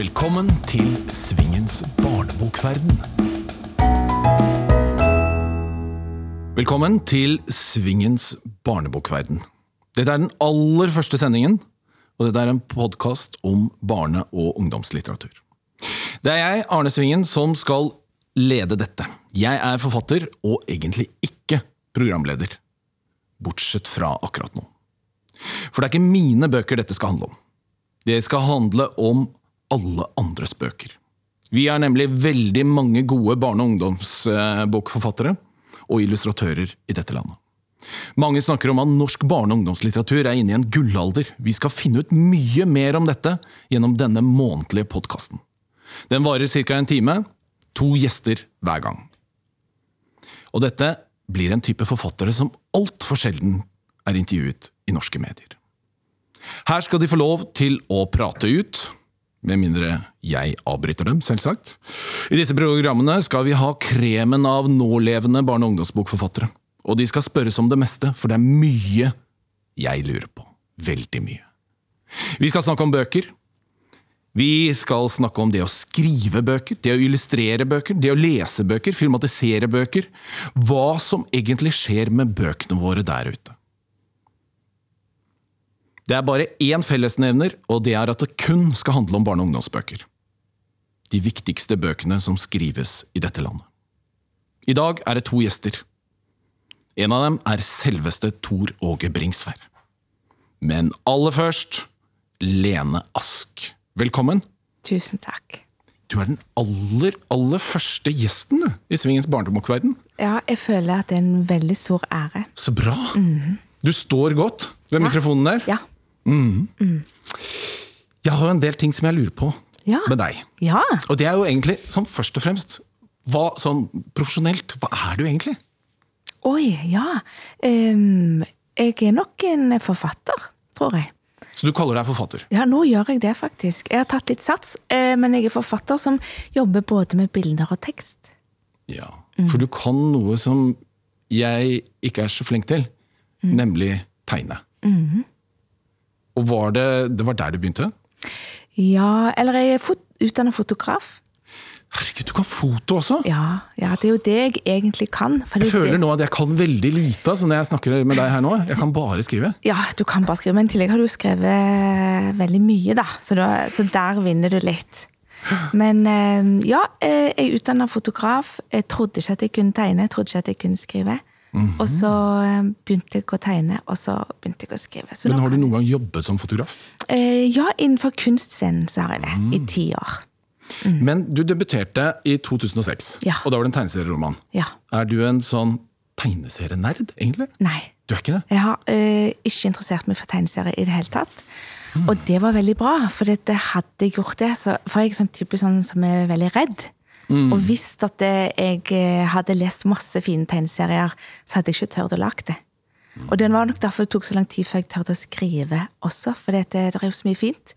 Velkommen til Svingens barnebokverden. Velkommen til Svingens barnebokverden. Dette er den aller første sendingen, og dette er en podkast om barne- og ungdomslitteratur. Det er jeg, Arne Svingen, som skal lede dette. Jeg er forfatter, og egentlig ikke programleder. Bortsett fra akkurat nå. For det er ikke mine bøker dette skal handle om. Det skal handle om alle andres bøker. Vi er nemlig veldig mange gode barne- og ungdomsbokforfattere og illustratører i dette landet. Mange snakker om at norsk barne- og ungdomslitteratur er inne i en gullalder. Vi skal finne ut mye mer om dette gjennom denne månedlige podkasten. Den varer ca. en time. To gjester hver gang. Og dette blir en type forfattere som altfor sjelden er intervjuet i norske medier. Her skal de få lov til å prate ut, med mindre jeg avbryter dem, selvsagt. I disse programmene skal vi ha kremen av nålevende barne- og ungdomsbokforfattere. Og de skal spørres om det meste, for det er mye jeg lurer på. Veldig mye. Vi skal snakke om bøker. Vi skal snakke om det å skrive bøker, det å illustrere bøker, det å lese bøker, filmatisere bøker. Hva som egentlig skjer med bøkene våre der ute. Det er bare én fellesnevner, og det er at det kun skal handle om barne- og ungdomsbøker. De viktigste bøkene som skrives i dette landet. I dag er det to gjester. En av dem er selveste Tor Åge Bringsvær. Men aller først Lene Ask. Velkommen. Tusen takk. Du er den aller, aller første gjesten du, i Svingens barndomsverden. Ja, jeg føler at det er en veldig stor ære. Så bra. Du står godt ved mikrofonen der. Ja. Jeg har en del ting som jeg lurer på Ja. med deg. Ja. Og det er jo egentlig sånn først og fremst hva, sånn profesjonelt, hva er du egentlig? Oi, ja. Um, jeg er nok en forfatter, tror jeg. Så du kaller deg forfatter? Ja, nå gjør jeg det faktisk. Jeg har tatt litt sats, eh, men jeg er forfatter som jobber både med bilder og tekst. Ja. For du kan noe som jeg ikke er så flink til, nemlig tegne. Og var det, det var der du begynte? Ja, eller jeg er fot utdannet fotograf. Herregud, du kan foto også! Ja, ja, det er jo det jeg egentlig kan. Jeg er føler nå at jeg kan veldig lite altså, når jeg snakker med deg her nå. Jeg kan bare skrive. Ja, du kan bare skrive, men i tillegg har du skrevet veldig mye, da. Så, da, så der vinner du litt. Men eh, ja, eh, jeg er utdanna fotograf. Jeg trodde ikke at jeg kunne tegne, jeg trodde ikke at jeg kunne skrive. Og så eh, begynte jeg å tegne, og så begynte jeg å skrive. Så Men har du noen gang jobbet som fotograf? Eh, ja, innenfor kunstscenen så har jeg det. I ti år. Men du debuterte i 2006, Ja. og da var det en tegneserieroman. Ja. Er du en sånn tegneserienerd, egentlig? Nei. Du er ikke det? Jeg har eh, ikke interessert meg for tegneserier i det hele tatt. Og det var veldig bra, for det hadde jeg gjort det, så for jeg er sånn type sånn som er veldig redd. Og hvis at det, jeg eh, hadde lest masse fine tegneserier, så hadde jeg ikke tørt å lage det. Og det var nok derfor det tok så lang tid før jeg tørte å skrive også, for det, det er jo så mye fint.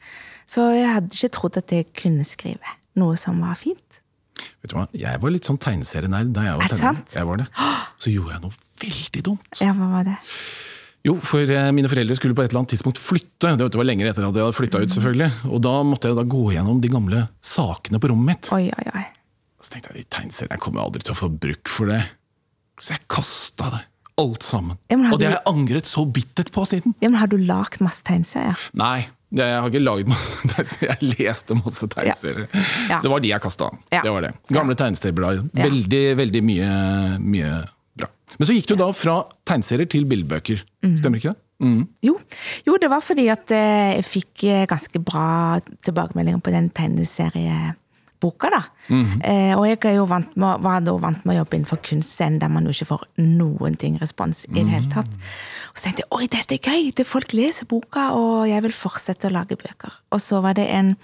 Så jeg hadde ikke trodd at jeg kunne skrive noe som var fint. Vet du hva? Jeg var litt sånn tegneserienerd da jeg var tenåring. Jeg var det. Så gjorde jeg noe veldig dumt. Ja, hva var det? Jo, for eh, mine foreldre skulle på et eller annet tidspunkt flytte. Det var lenger etter at jeg hadde flytta ut, selvfølgelig. Og da måtte jeg da gå gjennom de gamle sakene på rommet mitt. Oi, oi, oi. Så tenkte jeg de tegneseriene kommer aldri til å få bruk for det. Så jeg kasta det. Alt sammen. Ja, Og det har jeg angret så bittert på siden. Ja, men har du lagd masse tegneserier? Nei, jeg har ikke laget masse tegneserier. Jeg leste masse tegneserier. Ja. Så det var de jeg kasta. Ja. Det var det. Gamle tegneserieblader. Ja. Veldig, veldig mye, mye bra. Men så gikk du da fra tegneserier til bildebøker. Stemmer ikke det? Mm. Jo. jo, det var fordi at eh, jeg fikk eh, ganske bra tilbakemeldinger på den tegneserieboka. da. eh, og jeg jo vant med, var da vant med å jobbe innenfor kunstscenen, der man jo ikke får noen ting respons i det hele tatt. Og så tenkte jeg oi, dette er gøy! Det folk leser boka, og jeg vil fortsette å lage bøker. Og så var det en,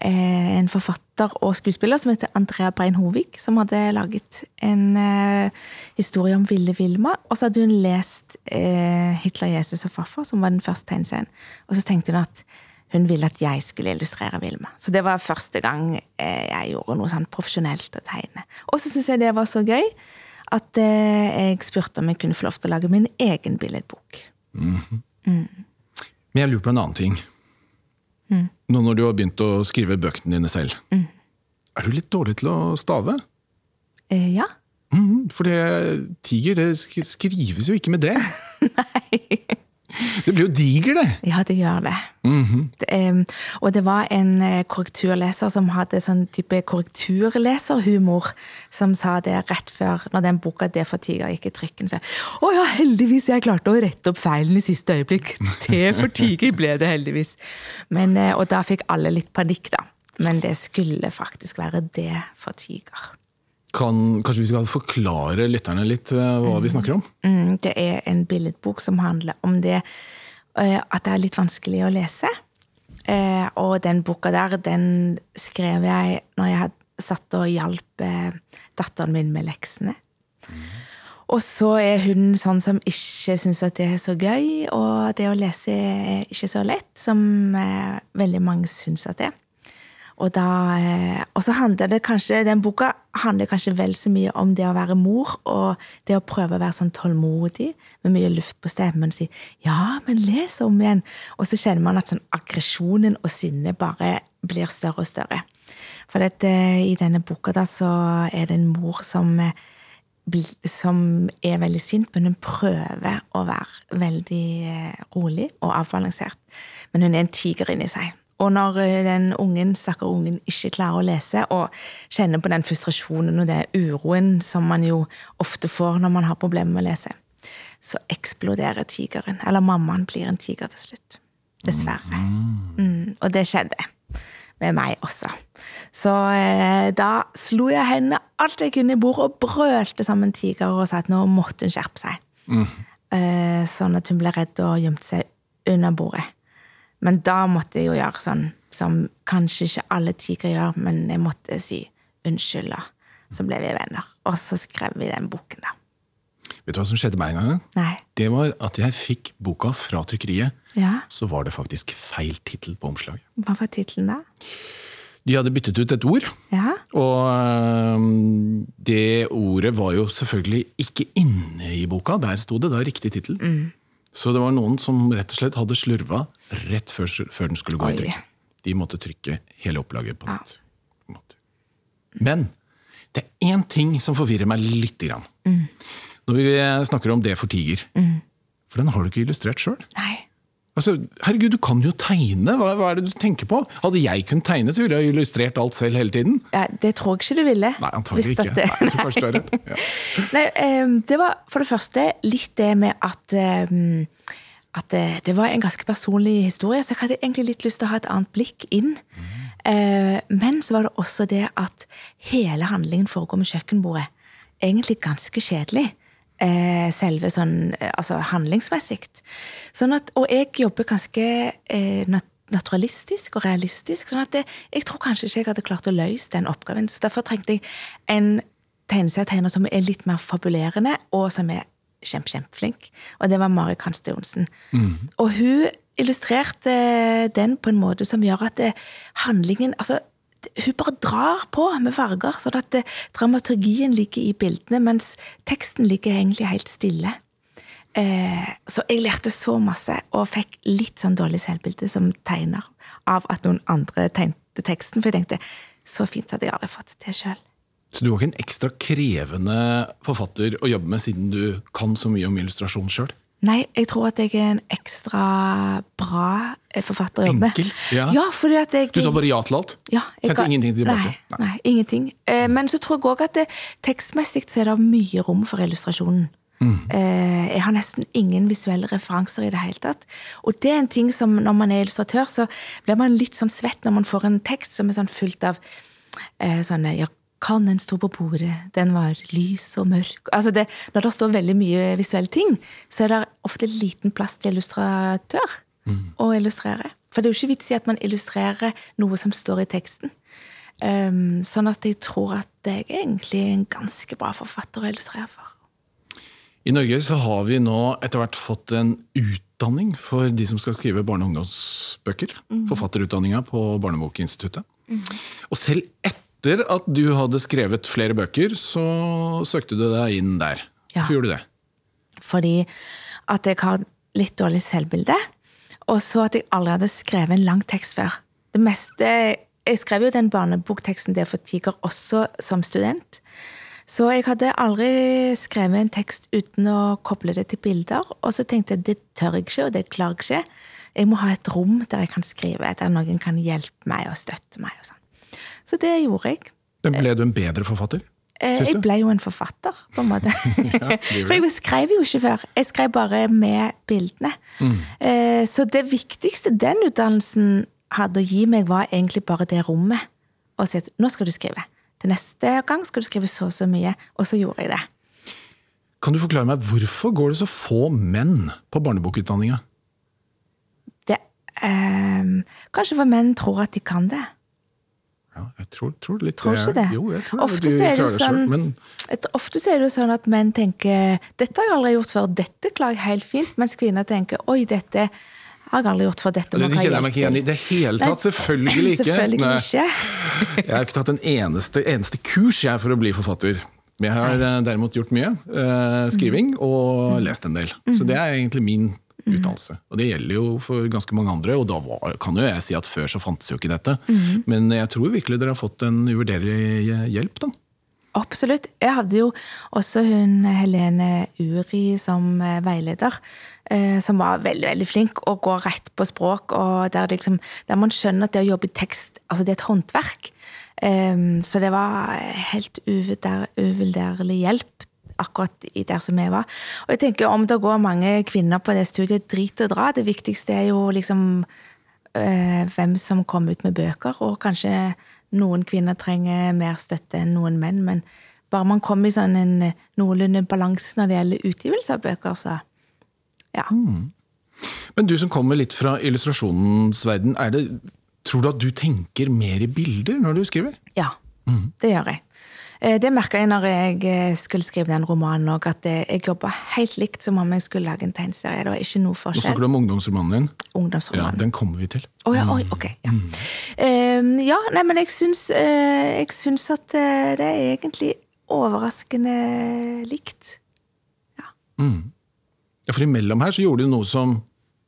eh, en forfatter og skuespiller som heter Andrea Brein Hovig, som hadde laget en eh, historie om Ville Vilma. Og så hadde hun lest eh, 'Hitler, Jesus og farfar', som var den første tegneserien. Og så tenkte hun at hun ville at jeg skulle illustrere Vilma. Så det var første gang eh, jeg gjorde noe sånn profesjonelt å tegne. Og så syns jeg det var så gøy at eh, jeg spurte om jeg kunne få lov til å lage min egen billedbok. Men jeg lurer på en annen ting. nå når du har begynt å skrive bøkene dine selv. Er du litt dårlig til å stave? Eh, ja. Mhm, for det, tiger det skrives jo ikke med det. Det blir jo diger, det. Ja, det gjør det. det em, og det var en eh, korrekturleser som hadde sånn type korrekturleserhumor, som sa det rett før, når den boka 'Det for tiger' gikk i trykken. Så, å ja, heldigvis, jeg klarte å rette opp feilen i siste øyeblikk. Det for tiger ble det heldigvis. Men, eh, og da fikk alle litt panikk, da. Men det skulle faktisk være 'Det for tiger'. Kan, kanskje vi skal forklare lytterne litt eh, hva vi snakker om? Mm, det er en billedbok som handler om det eh, at det er litt vanskelig å lese. Eh, og den boka der, den skrev jeg når jeg satt og hjalp datteren min med leksene. Og så er hun sånn som ikke syns at det er så gøy, og det å lese er ikke så lett, som veldig mange syns at det er. Og, da, eh, og så handler det kanskje, den boka handler kanskje vel så mye om det å være mor, og det å prøve å være sånn tålmodig, med mye luft på stemmen, og si 'ja, men les om igjen'. Og så kjenner man at sånn aggresjonen og sinnet bare blir større og større. For dette, i denne boka da, så er det en mor som, eh, som er veldig sint, men hun prøver å være veldig eh, rolig og avbalansert. Men hun er en tiger inni seg. Og når eh, den ungen, stakkar ungen ikke klarer å lese, og kjenner på den frustrasjonen og den uroen som man jo ofte får når man har problemer med å lese, så eksploderer tigeren. Eller mammaen blir en tiger til slutt. Dessverre. Mm, og det skjedde med meg også. Så eh, da slo jeg henne alt jeg kunne i bordet og brølte som en tiger og sa at nå måtte hun skjerpe seg. Eh, sånn at hun ble redd og gjemte seg under bordet. Men da måtte jeg jo gjøre sånn som kanskje ikke alle tigre gjør, men jeg måtte si unnskyld, da. Så ble vi venner. Og så skrev vi den boken, da. Vet du hva som skjedde meg en gang? Nei. Det var at jeg fikk boka fra trykkeriet. Ja, Så var det faktisk feil tittel på omslaget. hva var tittelen da? De hadde byttet ut et ord, Ja, og det ordet var jo selvfølgelig ikke inne i boka. Der sto det da riktig tittel. Så det var noen som rett og slett hadde slurva rett før, før den skulle gå Oi. i trykk. De måtte trykke hele opplaget på nytt. Ja. Men det er én ting som forvirrer meg lite grann. Når vi snakker om det for tiger. For den har du ikke illustrert sjøl. nei. Altså, herregud, du kan jo tegne! Hva, hva er det du tenker på? Hadde jeg kunnet tegne, så ville jeg illustrert alt selv hele tiden. Ja, det tror jeg ikke du ville. Nei, antagelig ikke. det- Nei, jeg tror du rett. Ja. Nei, um, det var for det første litt det med at um, at det, det var en ganske personlig historie, så jeg hadde egentlig litt lyst til å ha et annet blikk inn. Eh, Men så var det også det at hele handlingen foregår med kjøkkenbordet. Egentlig ganske kjedelig. Eh, Selve sånn eh, altså handlingsmessig. Sånn at, og jeg jobber ganske eh, nat- naturalistisk og realistisk. sånn at det, jeg tror kanskje ikke jeg hadde klart å løse den oppgaven. Så derfor trengte jeg en tegneserietegner som er litt mer fabulerende, og som er kjempe, kjempeflink. Og det var Mari Kanste Johnsen. Og hun illustrerte den på en måte som gjør at det, handlingen altså, Hun bare drar på med farger, sånn at dramaturgien ligger i bildene, mens teksten ligger egentlig helt stille. Eh, så jeg lærte så masse, og fikk litt sånn dårlig selvbilde som tegner av at noen andre tegnte teksten. For jeg tenkte så fint hadde jeg aldri fått det til sjøl. Så du var ikke en ekstra krevende forfatter å jobbe med, siden du kan så mye om illustrasjon sjøl? Nei, jeg tror at jeg er en ekstra bra eh, forfatter å jobbe med. Enkel? Ja. Ja, fordi at jeg Du sa bare ja til alt? ja, jeg Sendte ingenting tilbake? Nei, nei ingenting. Eh, men så tror jeg òg at det, tekstmessig så er det mye rom for illustrasjonen. Mm. Eh, jeg har nesten ingen visuelle referanser i det hele tatt. Og det er en ting som når man er illustratør, så blir man litt sånn svett når man får en tekst som er sånn fullt av eh, sånne ja, Kannen sto på bordet, den var lys og mørk Altså det, Når det står veldig mye visuelle ting, så er det ofte liten plass til illustratør å illustrere. For det er jo ikke vits i at man illustrerer noe som står i teksten. Um, sånn at jeg tror at jeg er egentlig en ganske bra forfatter å illustrere for. I Norge så har vi nå etter hvert fått en utdanning for de som skal skrive barne- og ungdomsbøker. Forfatterutdanninga på Barnebokinstituttet. Og selv etter at du hadde skrevet flere bøker, så søkte du deg inn der. Ja. Hvorfor gjorde du det? Fordi at jeg har litt dårlig selvbilde. og så at jeg aldri hadde skrevet en lang tekst før. Det meste Jeg skrev jo den barnebokteksten der for Tiger også som student. Så jeg hadde aldri skrevet en tekst uten å koble det til bilder. Og så tenkte jeg det tør jeg ikke, og det klarer jeg ikke. Jeg må ha et rom der jeg kan skrive, der noen kan hjelpe meg og støtte meg. og sånn. Så det gjorde jeg. Men ble du en bedre forfatter? Eh, Jeg ble jo en forfatter, på en måte. ja, For jeg skrev jo ikke før. Jeg skrev bare med bildene. Mm. Eh, Så det viktigste den utdannelsen hadde å gi meg, var egentlig bare det rommet. Og si at nå skal du skrive. Til neste gang skal du skrive så og så mye. Og så gjorde jeg det. Kan du forklare meg hvorfor går det så få menn på barnebokutdanninga? eh, kanskje for menn tror at de kan det. Ja, jeg tror, tror litt Tror ikke det. Jo, jeg tror Ofte de er det sånn- selv, men Et- Ofte er det jo sånn at menn tenker 'dette har jeg aldri gjort før', 'dette klarer jeg helt fint', mens kvinner tenker 'oi, dette har jeg aldri gjort før', 'dette må jeg ha hjelp igjen i til'. det hele Nei, tatt. Selvfølgelig ikke. Selvfølgelig ikke. Jeg har ikke tatt en eneste, eneste kurs jeg for å bli forfatter. Men jeg har eh, derimot gjort mye eh, skriving og lest en del. Så det er egentlig min utdannelse. Og det gjelder jo for ganske mange andre, og da var, kan jo jeg si at før så fantes jo ikke dette. Mm. Men jeg tror virkelig dere har fått en uvurderlig hjelp, da. Absolutt. Jeg hadde jo også hun Helene Uri som eh, veileder, eh, som var veldig veldig flink og går rett på språk. og Der, liksom, der man skjønner at det å jobbe i tekst altså det er et håndverk. Em, så det var helt uvurderlig hjelp akkurat i der som jeg var. Og jeg tenker Om det går mange kvinner på det studiet, drit og dra. Det viktigste er jo liksom eh, hvem som kommer ut med bøker, og kanskje noen kvinner trenger mer støtte enn noen menn, men bare man kommer i sånn en noenlunde balanse når det gjelder utgivelse av bøker, så ja. Men du som kommer litt fra illustrasjonens verden, er det, tror du at du tenker mer i bilder når du skriver? Ja, det gjør jeg. Eh, Det merka jeg når jeg eh, skulle skrive den romanen òg, at eh, jeg jobba helt likt som om jeg skulle lage en tegneserie. Det var ikke noe Nå snakker du om ungdomsromanen din. Ungdomsromanen. Ja, Den kommer vi til. Å ja, oi, ok. Ja, Ehm, ja nei, men jeg syns, uh, jeg syns at det er egentlig overraskende likt. Ja, For imellom her så gjorde du noe som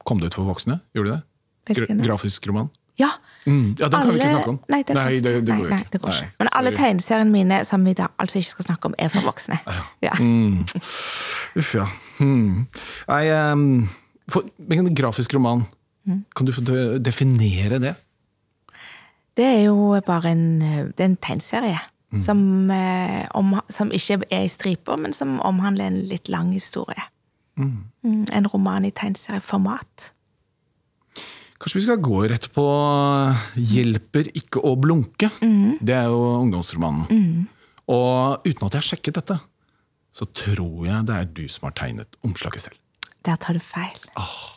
kom det ut for voksne? Gjorde du det? Gra Hvilken grafisk roman? Ja. Mm. Ja, den kan vi ikke snakke om. Nei, det, Nei, det, det går nei, ikke. det går Nei, ikke. Men alle tegneseriene mine som vi da altså ikke skal snakke om, er for voksne. Ja. Mm. Uff, ja. Hmm. Nei, ehm, for, en grafisk roman, Mm. kan du definere det? Det er jo bare en, det er en tegneserie. Mm. Som, om, som ikke er i striper, men som omhandler en litt lang historie. Mm, En roman i tegneserieformat. Kanskje vi skal gå rett på 'Hjelper ikke å blunke'. Mm. Det er jo ungdomsromanen. Og uten at jeg har sjekket dette, så tror jeg det er du som har tegnet omslaget selv. Der tar du feil.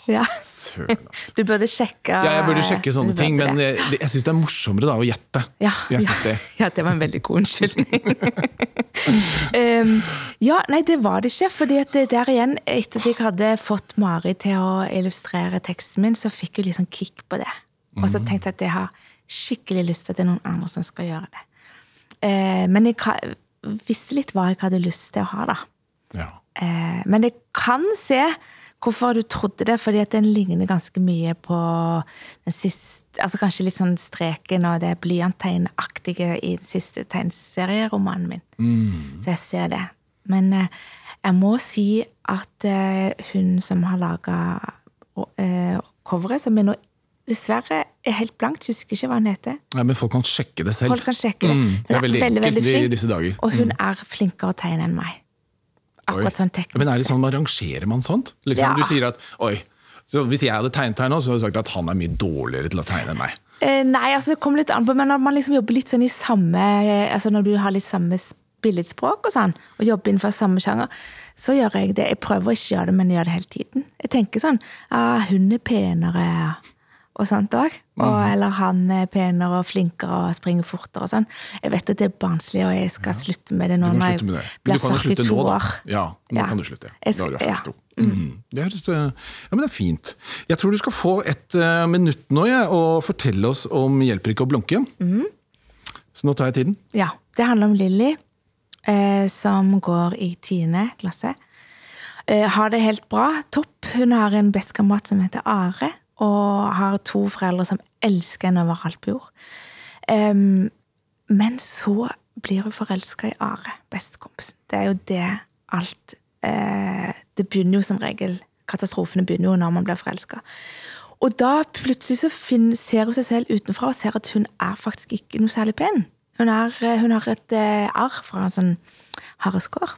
Ja. Søren, altså. Du burde sjekke Ja, jeg burde sjekke sånne ting, men jeg, jeg syns det er morsommere da å gjette. ja, ja, det. ja, det var en veldig god unnskyldning. um, ja, nei, det var det ikke. fordi at der igjen, etter at jeg hadde fått Mari til å illustrere teksten min, så fikk jeg litt sånn kick på det. Og så tenkte jeg at jeg har skikkelig lyst til at det er noen andre som skal gjøre det. Uh, men jeg visste litt hva jeg hadde lyst til å ha, da. Ja. Eh, men jeg kan se hvorfor du trodde det, fordi at den ligner ganske mye på den siste altså Kanskje litt sånn streken og det blyanttegnaktige i den siste tegneserieromanen min. Så jeg ser det. Men eh, jeg må si at eh, hun som har laga eh, coveret, som er nå dessverre er helt blankt, husker ikke hva hun heter. Nei, men folk kan sjekke det selv. Folk kan sjekke det. Mm, Hun det er veldig er veldig, veldig flink. Og hun er flinkere å tegne enn meg. Akkurat sånn teknisk. Men er det sånn, man rangerer man sånt? Liksom, Ja. Du sier at oi, så hvis jeg hadde tegnet her nå, så hadde du sagt at han er mye dårligere til å tegne enn meg. Eh, nei, altså det kommer litt an på, men når man liksom jobber litt sånn i samme eh, Altså når du har litt samme billedspråk og sånn, og jobber innenfor samme sjanger, så gjør jeg det. Jeg prøver å ikke gjøre det, men jeg gjør det hele tiden. Jeg tenker sånn ah, Hun er penere og sånt òg. Eller han er penere og flinkere og springer fortere og sånn. Jeg vet at det er barnslig, og jeg skal slutte med det nå når jeg blir du kan jo slutte 42 nå, år. Ja, nå Ja. kan du slutte. Jeg er skal- ja. 42. Mhm. Det høres eh, Ja, men det er fint. Jeg tror du skal få et uh, minutt nå, jeg, og fortelle oss om Hjelper ikke å blunke. Mm. Så nå tar jeg tiden. Ja, det handler om Lilly, uh, som går i tiende klasse. Uh, har det helt bra, topp. Hun har en bestekamerat som heter Are, og har to foreldre som elsker henne over alt på jord. Um, men så blir hun forelska i Are, bestekompisen. Det er jo det alt eh, Det begynner jo som regel Katastrofene begynner jo når man blir forelska. Og da plutselig så finner, ser hun seg selv utenfra og ser at hun er faktisk ikke noe særlig pen. Hun, er, hun har et eh, arr fra en sånn hareskår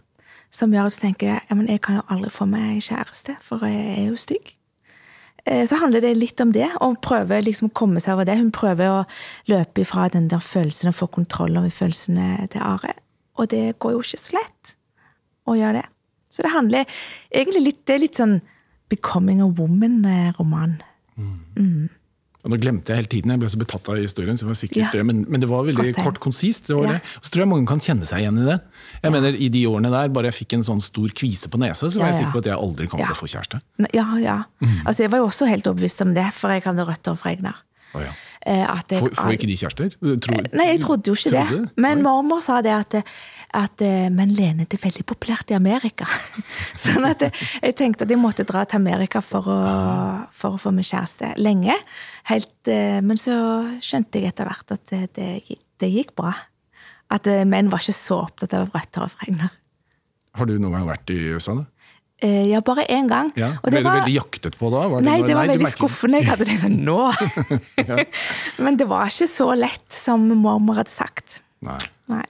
som gjør at hun tenker ja, men jeg kan jo aldri få meg kjæreste, for jeg er jo stygg. Eh, Så handler det litt om det, å prøve liksom å komme seg over det. Hun prøver å løpe ifra den der følelsen og få kontroll over følelsene til Are. Og det går jo ikke så lett å gjøre det. Så det handler egentlig litt Det er litt sånn Becoming a Woman-roman. Og nå glemte jeg hele tiden, jeg ble så betatt av historien, så det var sikkert Ja. det, men, men det var veldig kort, konsist. Det var Ja. det. Og så tror jeg mange kan kjenne seg igjen i det. Jeg mener, I de årene der, bare jeg fikk en sånn stor kvise på nesa, så var Ja, jeg sikker på at jeg aldri kom Ja. til å få kjæreste. Ja, ja. Mm. Altså, jeg var jo også helt overbevist om det, for jeg hadde røtter fra Egnar. Oh, ja. At jeg får, får ikke de kjærester? Tror, Nei, jeg trodde jo ikke Trodde? det. Men mormor sa det at, at eh, Men Lene, det er veldig populært i Amerika. sånn at jeg, jeg tenkte at jeg måtte dra til Amerika for å, for å få meg kjæreste lenge. Helt, eh, men så skjønte jeg etter hvert at det, det, gikk- det gikk bra. At eh, menn var ikke så opptatt av rødt hår og fregner. Har du noen gang vært i USA? da? Eh, Ja, bare én gang. Ja. Og Ble var- du veldig jaktet på da? Var Nei, det var nei, veldig skuffende. Jeg hadde tenkt sånn nå! Men det var ikke så lett som mormor hadde sagt. Nei. Nei.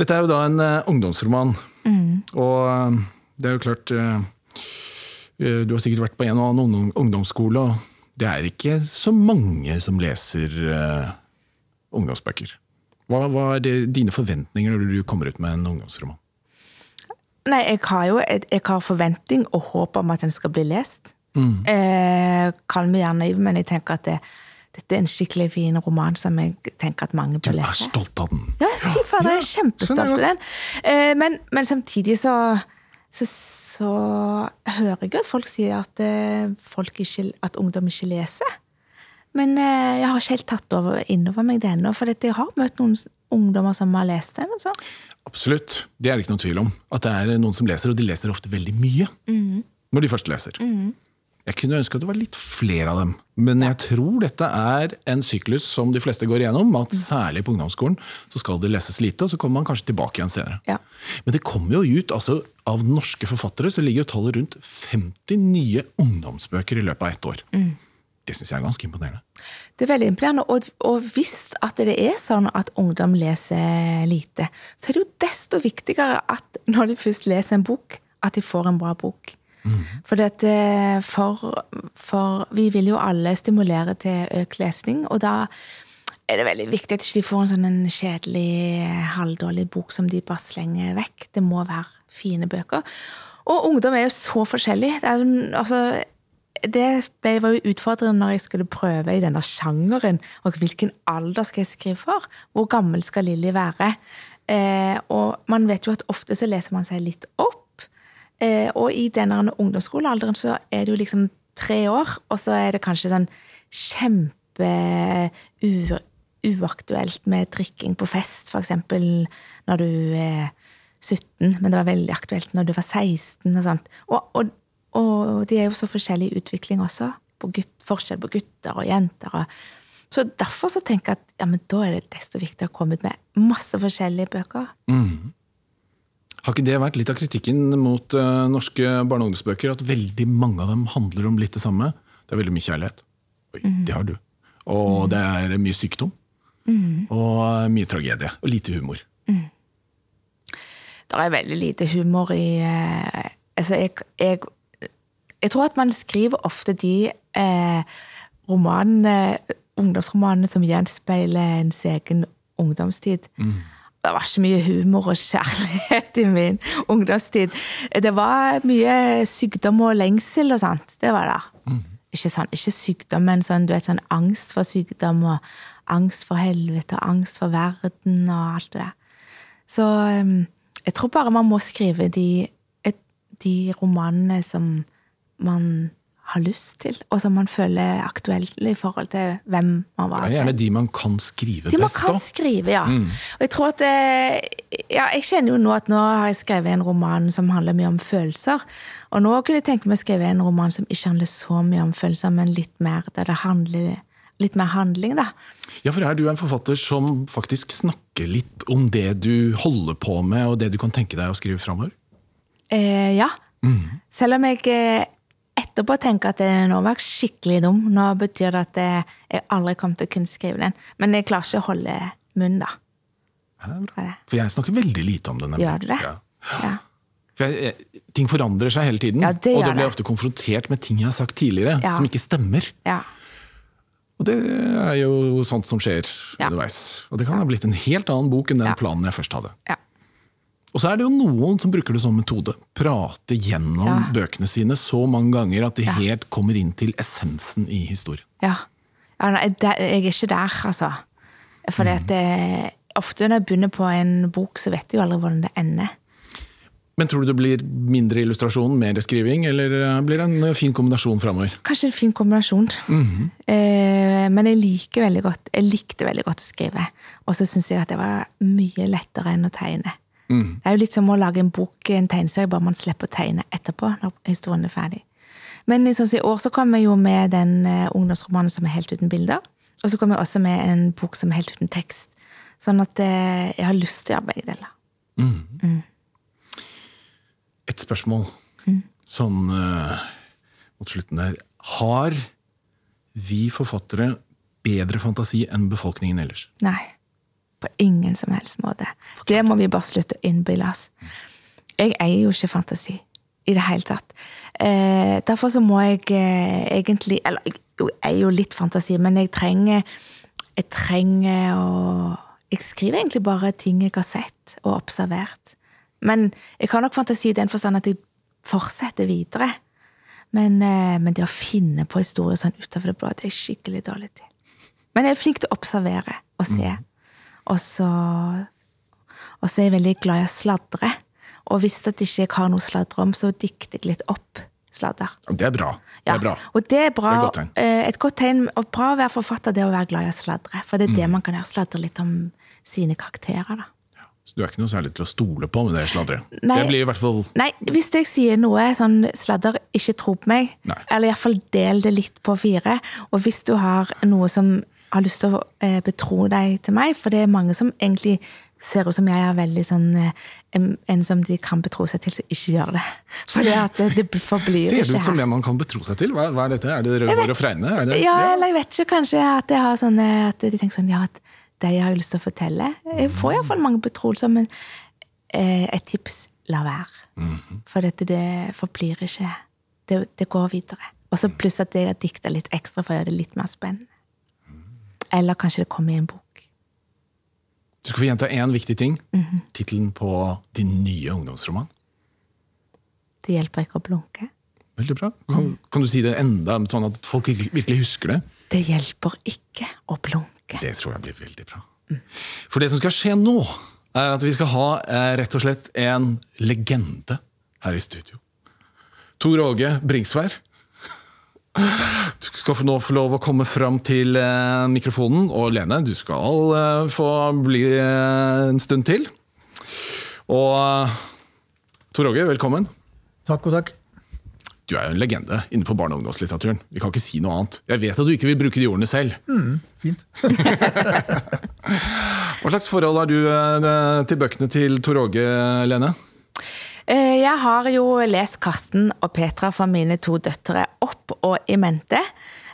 Dette er jo da en uh, ungdomsroman. Mm. Og uh, det er jo klart uh, Du har sikkert vært på en og annen ungdomsskole, og det er ikke så mange som leser ungdomsbøker. Hva, hva er det, dine forventninger når du kommer ut med en ungdomsroman? Nei, jeg har jo jeg, jeg har forventning og håp om at den skal bli lest. Eh, Kall meg gjerne men jeg tenker at det, dette er en skikkelig fin roman som jeg tenker at mange Du er stolt av den! Ja, fy fader, jeg er kjempestolt sånn av den. Eh, men, men samtidig så, så, så hører jeg jo at folk sier at, eh, folk ikke, at ungdom ikke leser. Men eh, jeg har ikke helt tatt over, innover meg det ennå, for jeg har møtt noen ungdommer som har lest den. Altså. Absolutt. Det er det ikke noen tvil om. At det er noen som leser, og de leser ofte veldig mye. Når de først leser. Jeg kunne ønske at det var litt flere av dem. Men jeg tror dette er en syklus som de fleste går igjennom. At særlig på ungdomsskolen så skal det leses lite, og så kommer man kanskje tilbake igjen senere. Ja. Men det kommer jo ut, altså av norske forfattere så ligger jo tallet rundt 50 nye ungdomsbøker i løpet av ett år. Det syns jeg er ganske imponerende. Det er veldig imponerende. Og, og hvis at det er sånn at ungdom leser lite, så er det jo desto viktigere at når de først leser en bok, at de får en bra bok. For, dette, for, for vi vil jo alle stimulere til økt lesning, og da er det veldig viktig at de ikke får en sånn en kjedelig, halvdårlig bok som de bare slenger vekk. Det må være fine bøker. Og ungdom er jo så forskjellig. Det, er jo, altså, det ble, var jo utfordrende når jeg skulle prøve i denne sjangeren. Og hvilken alder skal jeg skrive for? Hvor gammel skal Lilly være? Eh, og man vet jo at ofte så leser man seg litt opp. Eh, og i denne ungdomsskolealderen så er det jo liksom tre år, og så er det kanskje sånn kjempe uaktuelt med drikking på fest, f.eks. når du er 17, men det var veldig aktuelt når du var 16 og sånt. Og, og, og de er jo så forskjellig i utvikling også. På gutt, forskjell på gutter og jenter. Så derfor så tenker jeg at ja, men da er det desto viktigere å komme ut med masse forskjellige bøker. Har ikke det vært litt av kritikken mot uh, norske barne- og ungdomsbøker? At veldig mange av dem handler om litt det samme? Det er veldig mye kjærlighet. Oi, det har du. Og det er mye sykdom. Og eh, mye tragedie. Og lite humor. Det er veldig lite humor i uh, Altså, jeg, jeg, jeg tror at man skriver ofte de eh, romanene, ungdomsromanene som gjenspeiler ens egen ungdomstid. Det var ikke mye humor og kjærlighet i min ungdomstid. Det var mye sykdom og lengsel og sånt. Det var det. Ikke, sånn, ikke sykdom, men sånn, du vet, sånn angst for sykdom og angst for helvete og angst for verden og alt det der. Så um, jeg tror bare man må skrive de, de romanene som man har lyst til, og som man føler er aktuelt i forhold til hvem man var. Det er gjerne de man kan skrive De man kan da. skrive, ja. Og jeg tror at eh, Ja, jeg kjenner jo nå at nå har jeg skrevet en roman som handler mye om følelser. Og nå kunne jeg tenke meg å skrive en roman som ikke handler så mye om følelser, men litt mer der det handler litt mer handling, da. Ja, for er du en forfatter som faktisk snakker litt om det du holder på med, og det du kan tenke deg å skrive framover? Eh, ja. Selv om jeg eh, etterpå tenke at nå var jeg skikkelig dum. Nå betyr det at jeg aldri kommer til å kunne skrive den. Men jeg klarer ikke å holde munn, da. For jeg snakker veldig lite om det. nemlig. Gjør du det? Ja. Ja. For jeg, jeg, ting forandrer seg hele tiden, Ja, det og gjør da blir jeg ofte konfrontert med ting jeg har sagt tidligere, Ja. som ikke stemmer. ja. Og det er jo sånt som skjer underveis. Og det kan ha blitt en helt annen bok enn den planen jeg først hadde. ja. Og så er det jo noen som bruker det som metode. Prate gjennom Ja. bøkene sine så mange ganger at de Ja. helt kommer inn til essensen i historien. Ja. ja nei, det, jeg er ikke der, altså. For mm. ofte når jeg begynner på en bok, så vet jeg jo aldri hvordan det ender. Men tror du det blir mindre illustrasjon, mer skriving, eller eh, blir det en eh, fin kombinasjon framover? Kanskje en fin kombinasjon. eh, men jeg liker veldig godt Jeg likte veldig godt å skrive. Og så syns jeg at det var mye lettere enn å tegne. Det er jo litt som å lage en bok, en tegneserie, bare man slipper å tegne etterpå. når historien er ferdig. Men i, sånn i år så kommer jeg jo med den eh, ungdomsromanen som er helt uten bilder. Og så kommer jeg også med en bok som er helt uten tekst. Sånn at eh, jeg har lyst til å gjøre begge deler. Et spørsmål sånn eh, mot slutten der. Har vi forfattere bedre fantasi enn befolkningen ellers? Nei. På ingen som helst måte. Det må vi bare slutte å innbille oss. Jeg eier jo ikke fantasi i det hele tatt. Eh, derfor så må jeg eh, egentlig Eller jeg jo, eier jo litt fantasi, men jeg trenger Jeg trenger å Jeg skriver egentlig bare ting jeg har sett og observert. Men jeg har nok fantasi i den forstand at jeg fortsetter videre. Men, eh, men det å finne på historier sånn utover det blå, det er skikkelig dårlig til. Men jeg er flink til å observere og se. Og så Og så er jeg veldig glad i å sladre. Og hvis at ikke jeg har noe å sladre om, så dikter jeg litt opp sladder. Det er bra. Det er bra. Og det er bra. Det er godt tegn. eh, Et godt tegn og bra å være forfatter, det er å være glad i å sladre. For det er det Mm. man kan gjøre. Sladre litt om sine karakterer, da. Så du er ikke noe særlig til å stole på med det sladret? Nei. Det blir i hvert fall Nei, hvis jeg sier noe sånn sladder, ikke tro på meg. Nei. Eller iallfall del det litt på fire. Og hvis du har noe som har lyst til å eh, betro deg til meg, for det er mange som egentlig ser ut som jeg er veldig sånn eh, en, en som de kan betro seg til, som ikke gjør det. For det, at det, det forblir Ser det ut som det man kan betro seg til? Hva, hva er dette? Er det rødhår og Fregne? Det, Ja, eller jeg vet ikke, kanskje at jeg har sånne At de tenker sånn Ja, at det har lyst til å fortelle. Jeg får iallfall mange betroelser, men eh, et tips la være. For dette, det forblir ikke det, det går videre. Og så pluss at jeg har dikta litt ekstra for å gjøre det litt mer spennende. Eller kanskje det kommer i en bok. Du skal få gjenta én viktig ting. Mhm. Tittelen på din nye ungdomsroman. Det hjelper ikke å blunke. Veldig bra. Kan, kan du si det enda, sånn at folk virkelig husker det? Det hjelper ikke å blunke. Det tror jeg blir veldig bra. For det som skal skje nå, er at vi skal ha eh, rett og slett en legende her i studio. Tor Åge Bringsvær. Du skal nå få lov å komme fram til eh, mikrofonen. Og Lene, du skal eh, få bli eh, en stund til. Og Tor Åge, velkommen. Takk og takk. Du er jo en legende inne på barne- og ungdomslitteraturen. Vi kan ikke si noe annet. Jeg vet at du ikke vil bruke de ordene selv. Fint. Hva slags forhold har du til bøkene til Tor Åge, Lene? Eh, Jeg har jo lest Karsten og Petra fra mine to døtre opp og i mente.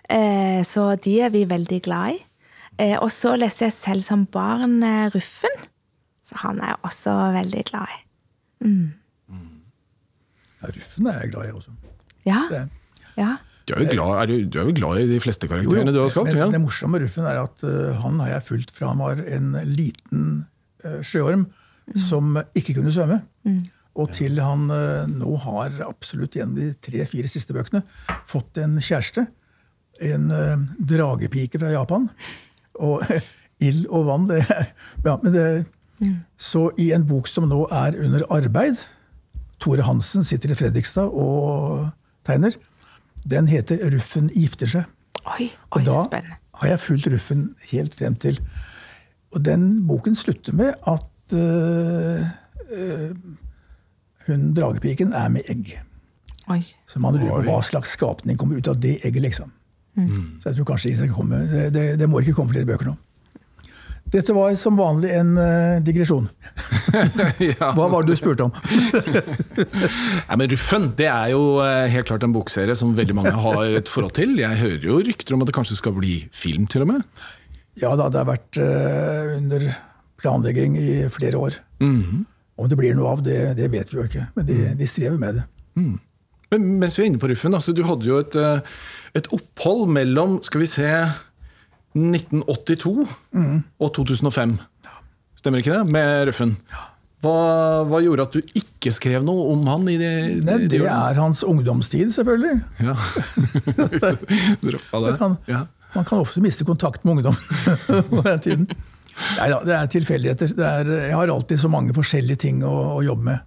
Eh, Så de er vi veldig glad i. Eh, Og så leste jeg selv som barn Ruffen. Så han er jeg også veldig glad i. Ja, Ruffen er jeg glad i også. Ja. Ja. Du er jo glad, er du, du er jo glad i de fleste Jo, jo, karakterene du har skapt? men Ja. det morsomme med Ruffen er at uh, han har jeg fulgt fra han var en liten uh, sjøorm som ikke kunne svømme. Og til han eh, nå har absolutt gjennom de tre-fire siste bøkene fått en kjæreste. En eh, dragepike fra Japan. Og ild og vann, det ja, men det, Så i en bok som nå er under arbeid Tore Hansen sitter i Fredrikstad og tegner. Den heter 'Ruffen gifter seg'. Oi, oi, Og da har jeg fulgt Ruffen helt frem til Og den boken slutter med at øh, øh, hun dragepiken er med egg. Oi. Så man lurer på hva slags skapning kommer ut av det egget, liksom. Så jeg tror kanskje det, komme, det, det, det må ikke komme flere bøker nå. Dette var som vanlig en uh, digresjon. Hva var det du spurte om? Nei, men Ruffen det er jo eh, helt klart en bokserie som veldig mange har et forhold til. Jeg hører jo rykter om at det kanskje skal bli film, til og med. Ja da, det har vært uh, under planlegging i flere år. Om det blir noe av, det, det vet vi jo ikke. Men de, de strever med det. Men mens vi er inne på Ruffen, altså, du hadde jo et, eh, et opphold mellom skal vi se, 1982 og 2005. Stemmer ikke det? Med Ruffen. Hva, hva gjorde at du ikke skrev noe om han i det, Nei, det er hans ungdomstid, selvfølgelig. Ja. Droppa det. Det kan, Man kan ofte miste kontakt med ungdom på den tiden. Neida, det er tilfeldigheter. Er, jeg har alltid så mange forskjellige ting å, å jobbe med.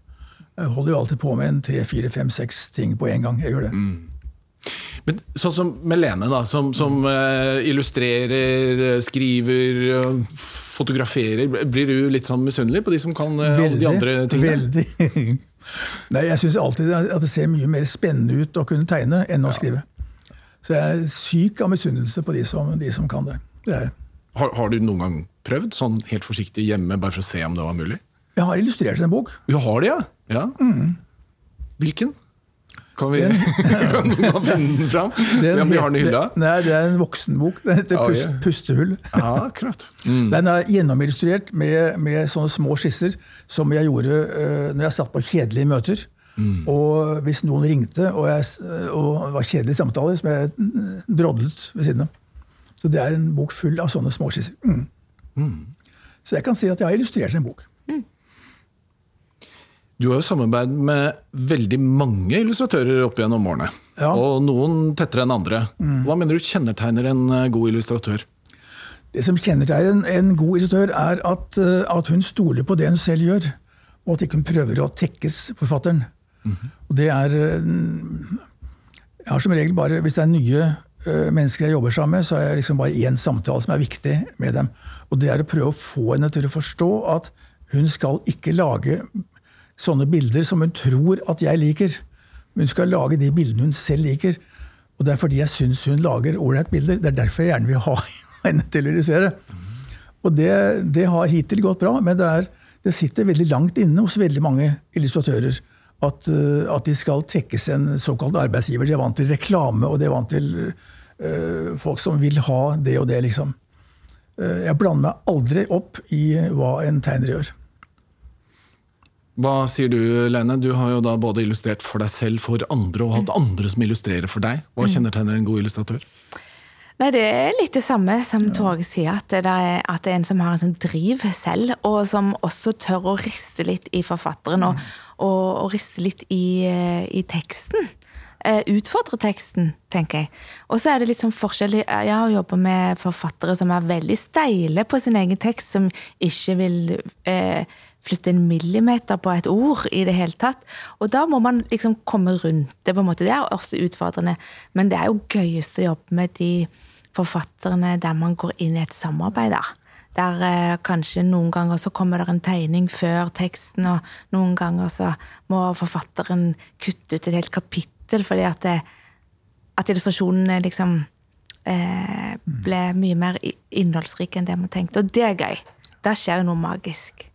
Jeg holder jo alltid på med en tre, fire, fem, seks ting på en gang. Jeg gjør det. Men sånn som Melene, da, som, som eh, illustrerer, eh, skriver, eh, fotograferer. Blir du litt sånn misunnelig på de som kan eh, alle de andre tingene? Veldig. Nei, jeg syns alltid at det ser mye mer spennende ut å kunne tegne enn å skrive. Så jeg er syk av misunnelse på de som, de som kan det. det. Har, har du noen gang prøvd sånn helt forsiktig hjemme, bare for å se om det var mulig? Jeg har illustrert en bok. Du har det, ja? ja. Mm. Hvilken? Kan, vi, kan noen finne den fram? Se om de har den i hylla? Nei, det er en voksenbok. Den heter oh, Pust, 'Pustehull'. Ja, akkurat. Mm. Den er gjennomillustrert med, med sånne små skisser som jeg gjorde uh, når jeg satt på kjedelige møter. Og hvis noen ringte og, jeg, og det var kjedelige samtaler, som jeg mm, drodlet ved siden av. Så det er en bok full av sånne små skisser. Mm. Så jeg kan si at jeg har illustrert en bok. Du har jo samarbeid med veldig mange illustratører opp gjennom årene. Ja. Og noen tettere enn andre. Hva mener du kjennetegner en eh, god illustratør? Det som kjennetegner en, en god illustratør, er at, eh, at hun stoler på det hun selv gjør, og at ikke hun prøver å tekkes forfatteren. Og det er eh, Jeg har som regel bare, Hvis det er nye mennesker jeg jobber sammen med, så er det liksom bare én samtale som er viktig med dem. Og det er å prøve å få henne til å forstå at hun skal ikke lage sånne bilder som hun tror at jeg liker. Hun skal lage de bildene hun selv liker. Og det er fordi jeg syns hun lager ålreite bilder. Det er derfor jeg gjerne vil ha henne til å illustrere. Og det, det har hittil gått bra, men det, er, det sitter veldig langt inne hos veldig mange illustratører at, eh, at de skal tekkes en såkalt arbeidsgiver. De er vant til reklame, og de er vant til eh, folk som vil ha det og det, liksom. Eh, jeg blander meg aldri opp i hva en tegner gjør. Hva sier du, Lene? Du har jo da både illustrert for deg selv, for andre, og hatt andre som illustrerer for deg. Hva kjennetegner en god illustratør? Nei, det er litt det samme som Torge sier, at det, er, at det er en som har en sånn driv selv, og som også tør å riste litt i forfatteren, og, og, og riste litt i, eh, i teksten. Eh, Utfordre teksten, tenker jeg. Og så er det litt sånn forskjell. Jeg har jobba med forfattere som er veldig steile på sin egen tekst, som ikke vil eh, flytte en millimeter på et ord i det hele tatt. Og da må man liksom komme rundt det. på en måte. Det er også utfordrende, men det er jo gøyest å jobbe med de forfatterne der man går inn i et samarbeid. da. Der eh, kanskje noen ganger så kommer det en tegning før teksten, og noen ganger så må forfatteren kutte ut et helt kapittel fordi at, det, at illustrasjonene liksom eh, ble mye mer innholdsrik innholdsrike enn det man tenkte. Og det er gøy. Da skjer det noe magisk.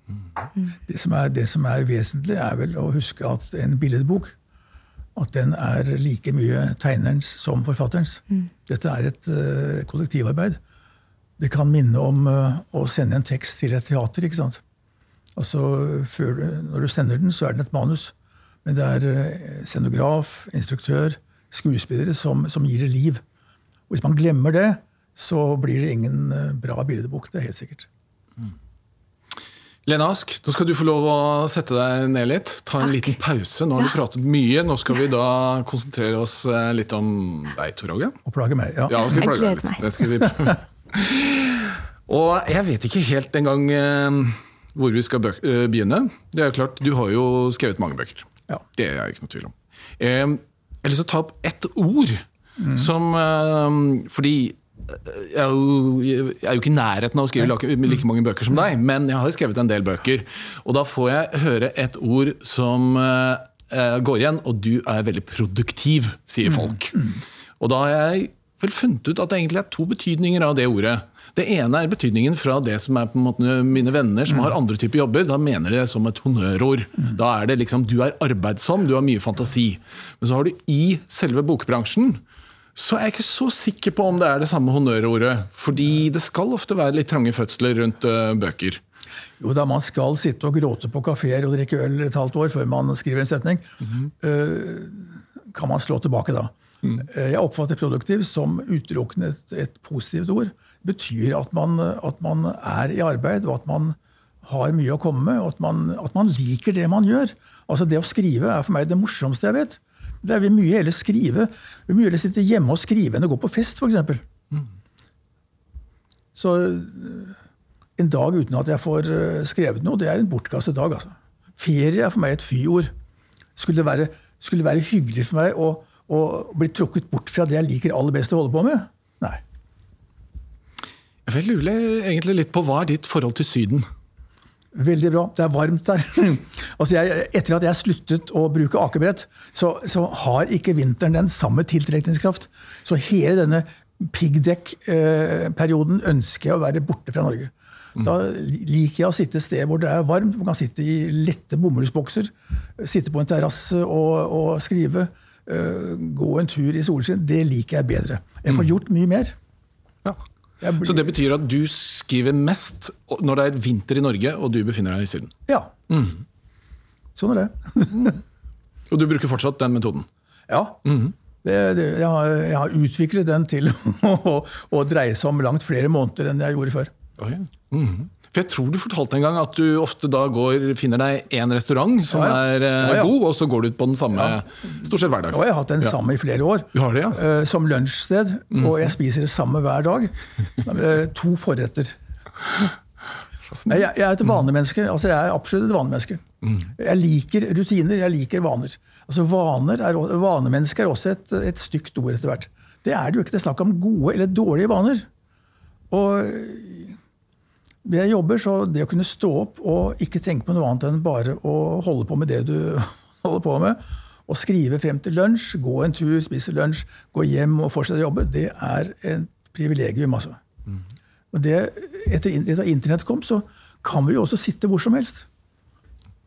Det som, er, det som er vesentlig, er vel å huske at en billedbok at den er like mye tegnerens som forfatterens. Dette er et uh, kollektivarbeid. Det kan minne om uh, å sende en tekst til et teater. ikke sant? Altså, før, Når du sender den, så er den et manus. Men det er uh, scenograf, instruktør, skuespillere som, som gir det liv. Og hvis man glemmer det, så blir det ingen bra bildebok. Det er helt sikkert. Lene Ask, nå skal du få lov å sette deg ned litt. Ta en liten pause. Nå har du pratet mye. Nå skal vi da konsentrere oss eh, litt om deg, Tor Åge. Og plage meg. ja. Ja, nå skal vi plage deg gleder litt. meg. Det skal vi prøve. Og jeg vet ikke helt engang eh, hvor vi skal eh, begynne. Det er jo klart, Du har jo skrevet mange bøker. Ja. Det er jeg ikke noe tvil om. Jeg har lyst til å ta opp ett ord som eh, Fordi jeg er, jo, jeg er jo ikke i nærheten av å skrive like, mange bøker som deg, men jeg har jo skrevet en del bøker. Og da får jeg høre et ord som eh, går igjen, og du er veldig produktiv, sier folk. Og da har jeg vel funnet ut at det egentlig er to betydninger av det ordet. Det ene er betydningen fra det som er på en måte mine venner som har andre typer jobber. Da mener de det som et honnørord. Da er det liksom du er arbeidsom, du har mye fantasi. Men så har du i selve bokbransjen så er jeg ikke så sikker på om det er det samme honnørordet. Fordi det skal ofte være litt trange fødsler rundt uh, bøker. Jo da, man skal sitte og gråte på kafeer og drikke øl et halvt år før man skriver en setning. Mm -hmm. uh, kan man slå tilbake da. Mm. Uh, jeg oppfatter produktiv som utelukkende et, et, positivt ord. Det betyr at man, at man, er i arbeid, og at man har mye å komme med, og at man, at man liker det man gjør. Altså Det å skrive er for meg det morsomste jeg vet. Det vil mye heller skrive. Vi vil mye heller sitte hjemme og skrive enn å gå på fest, f.eks. Mm. Så eh, en dag uten at jeg får eh, skrevet noe, det er en bortkastet dag. altså. Ferie er for meg et fyord. Skulle det være, skulle det være hyggelig for meg å, å, bli trukket bort fra det jeg liker aller best å holde på med? Nei. Jeg lurer egentlig litt på hva er ditt forhold til Syden? Veldig bra. Det er varmt der. altså jeg, etter at jeg sluttet å bruke akebrett, så, så, har ikke vinteren den samme tiltrekningskraft. Så hele denne piggdekkperioden ønsker jeg å være borte fra Norge. Da liker jeg å sitte et sted hvor det er varmt. Man kan sitte i lette bomullsbokser, sitte på en terrasse og, og, skrive. Uh, gå en tur i solskinn. Det liker jeg bedre. Jeg får gjort mye mer. Ja. Blir... Så det betyr at du skriver mest når det er vinter i Norge og du befinner deg i Syden? Ja. Mm. Sånn er det. og du bruker fortsatt den metoden? Ja. Mm. Det, det, jeg, har, jeg, har, utviklet den til å, å, dreie seg om langt flere måneder enn jeg gjorde før. Okay. mm. For Jeg tror du fortalte en gang at du ofte da går, finner deg én restaurant som ja, ja. er ja, god, og så går du ut på den samme stort sett hver dag. Jeg har hatt den samme i flere år. Du har det, ja? Uh, som lunsjsted. Mm. Og jeg spiser det samme hver dag. Uh, to forretter. Jeg, jeg, er et vanemenneske. altså Jeg er absolutt et vanemenneske. Mm. Jeg liker rutiner, jeg liker vaner. Altså vaner er, Vanemenneske er også et, et stygt ord etter hvert. Det er det jo ikke. Det er snakk om gode eller dårlige vaner. Og jeg jobber, så det å kunne stå opp og ikke tenke på noe annet enn bare å holde på med det du holder på med, og skrive frem til lunsj, gå en tur, spise lunsj, gå hjem og fortsette å jobbe, det er et privilegium. altså. Mm. Og det, etter, etter internett kom, så kan vi jo også sitte hvor som helst.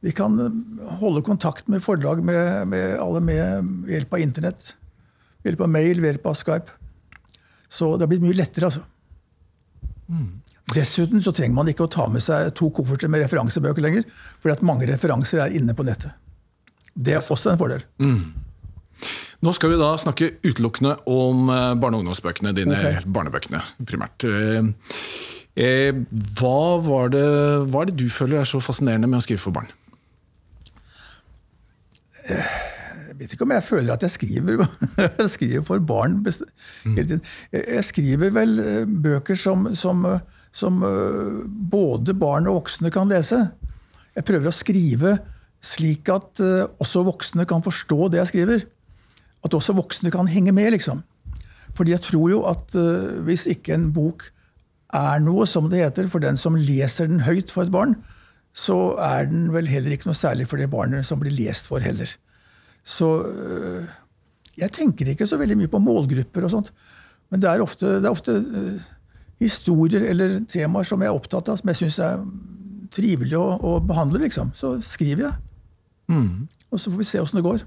Vi kan eh, holde kontakt med forlag med, med alle med hjelp av internett. Ved hjelp av mail, ved hjelp av Skype. Så det har blitt mye lettere, altså. Mm. Dessuten så trenger man ikke å ta med seg to kofferter med referansebøker lenger, fordi at mange referanser er inne på nettet. Det er også en fordel. Mm. Nå skal vi da snakke utelukkende om eh, barne- og ungdomsbøkene dine, okay. barnebøkene primært. Eh, eh, hva, var det, hva er det du føler er så fascinerende med å skrive for barn? Jeg vet ikke om jeg føler at jeg skriver, jeg skriver for barn. Mm. Jeg skriver vel bøker som, som som eh, både barn og voksne kan lese. Jeg prøver å skrive slik at eh, også voksne kan forstå det jeg skriver. At også voksne kan henge med, liksom. Fordi jeg tror jo at uh, hvis ikke en bok er noe, som det heter, for den som leser den høyt for et barn, så er den vel heller ikke noe særlig for det barnet som blir lest for, heller. Så jeg tenker ikke så veldig mye på målgrupper og sånt. Men det er ofte, det er ofte historier eller temaer som jeg er opptatt av, som jeg syns er trivelig å, å, behandle, liksom, så skriver jeg. Mm. Og så får vi se åssen det går.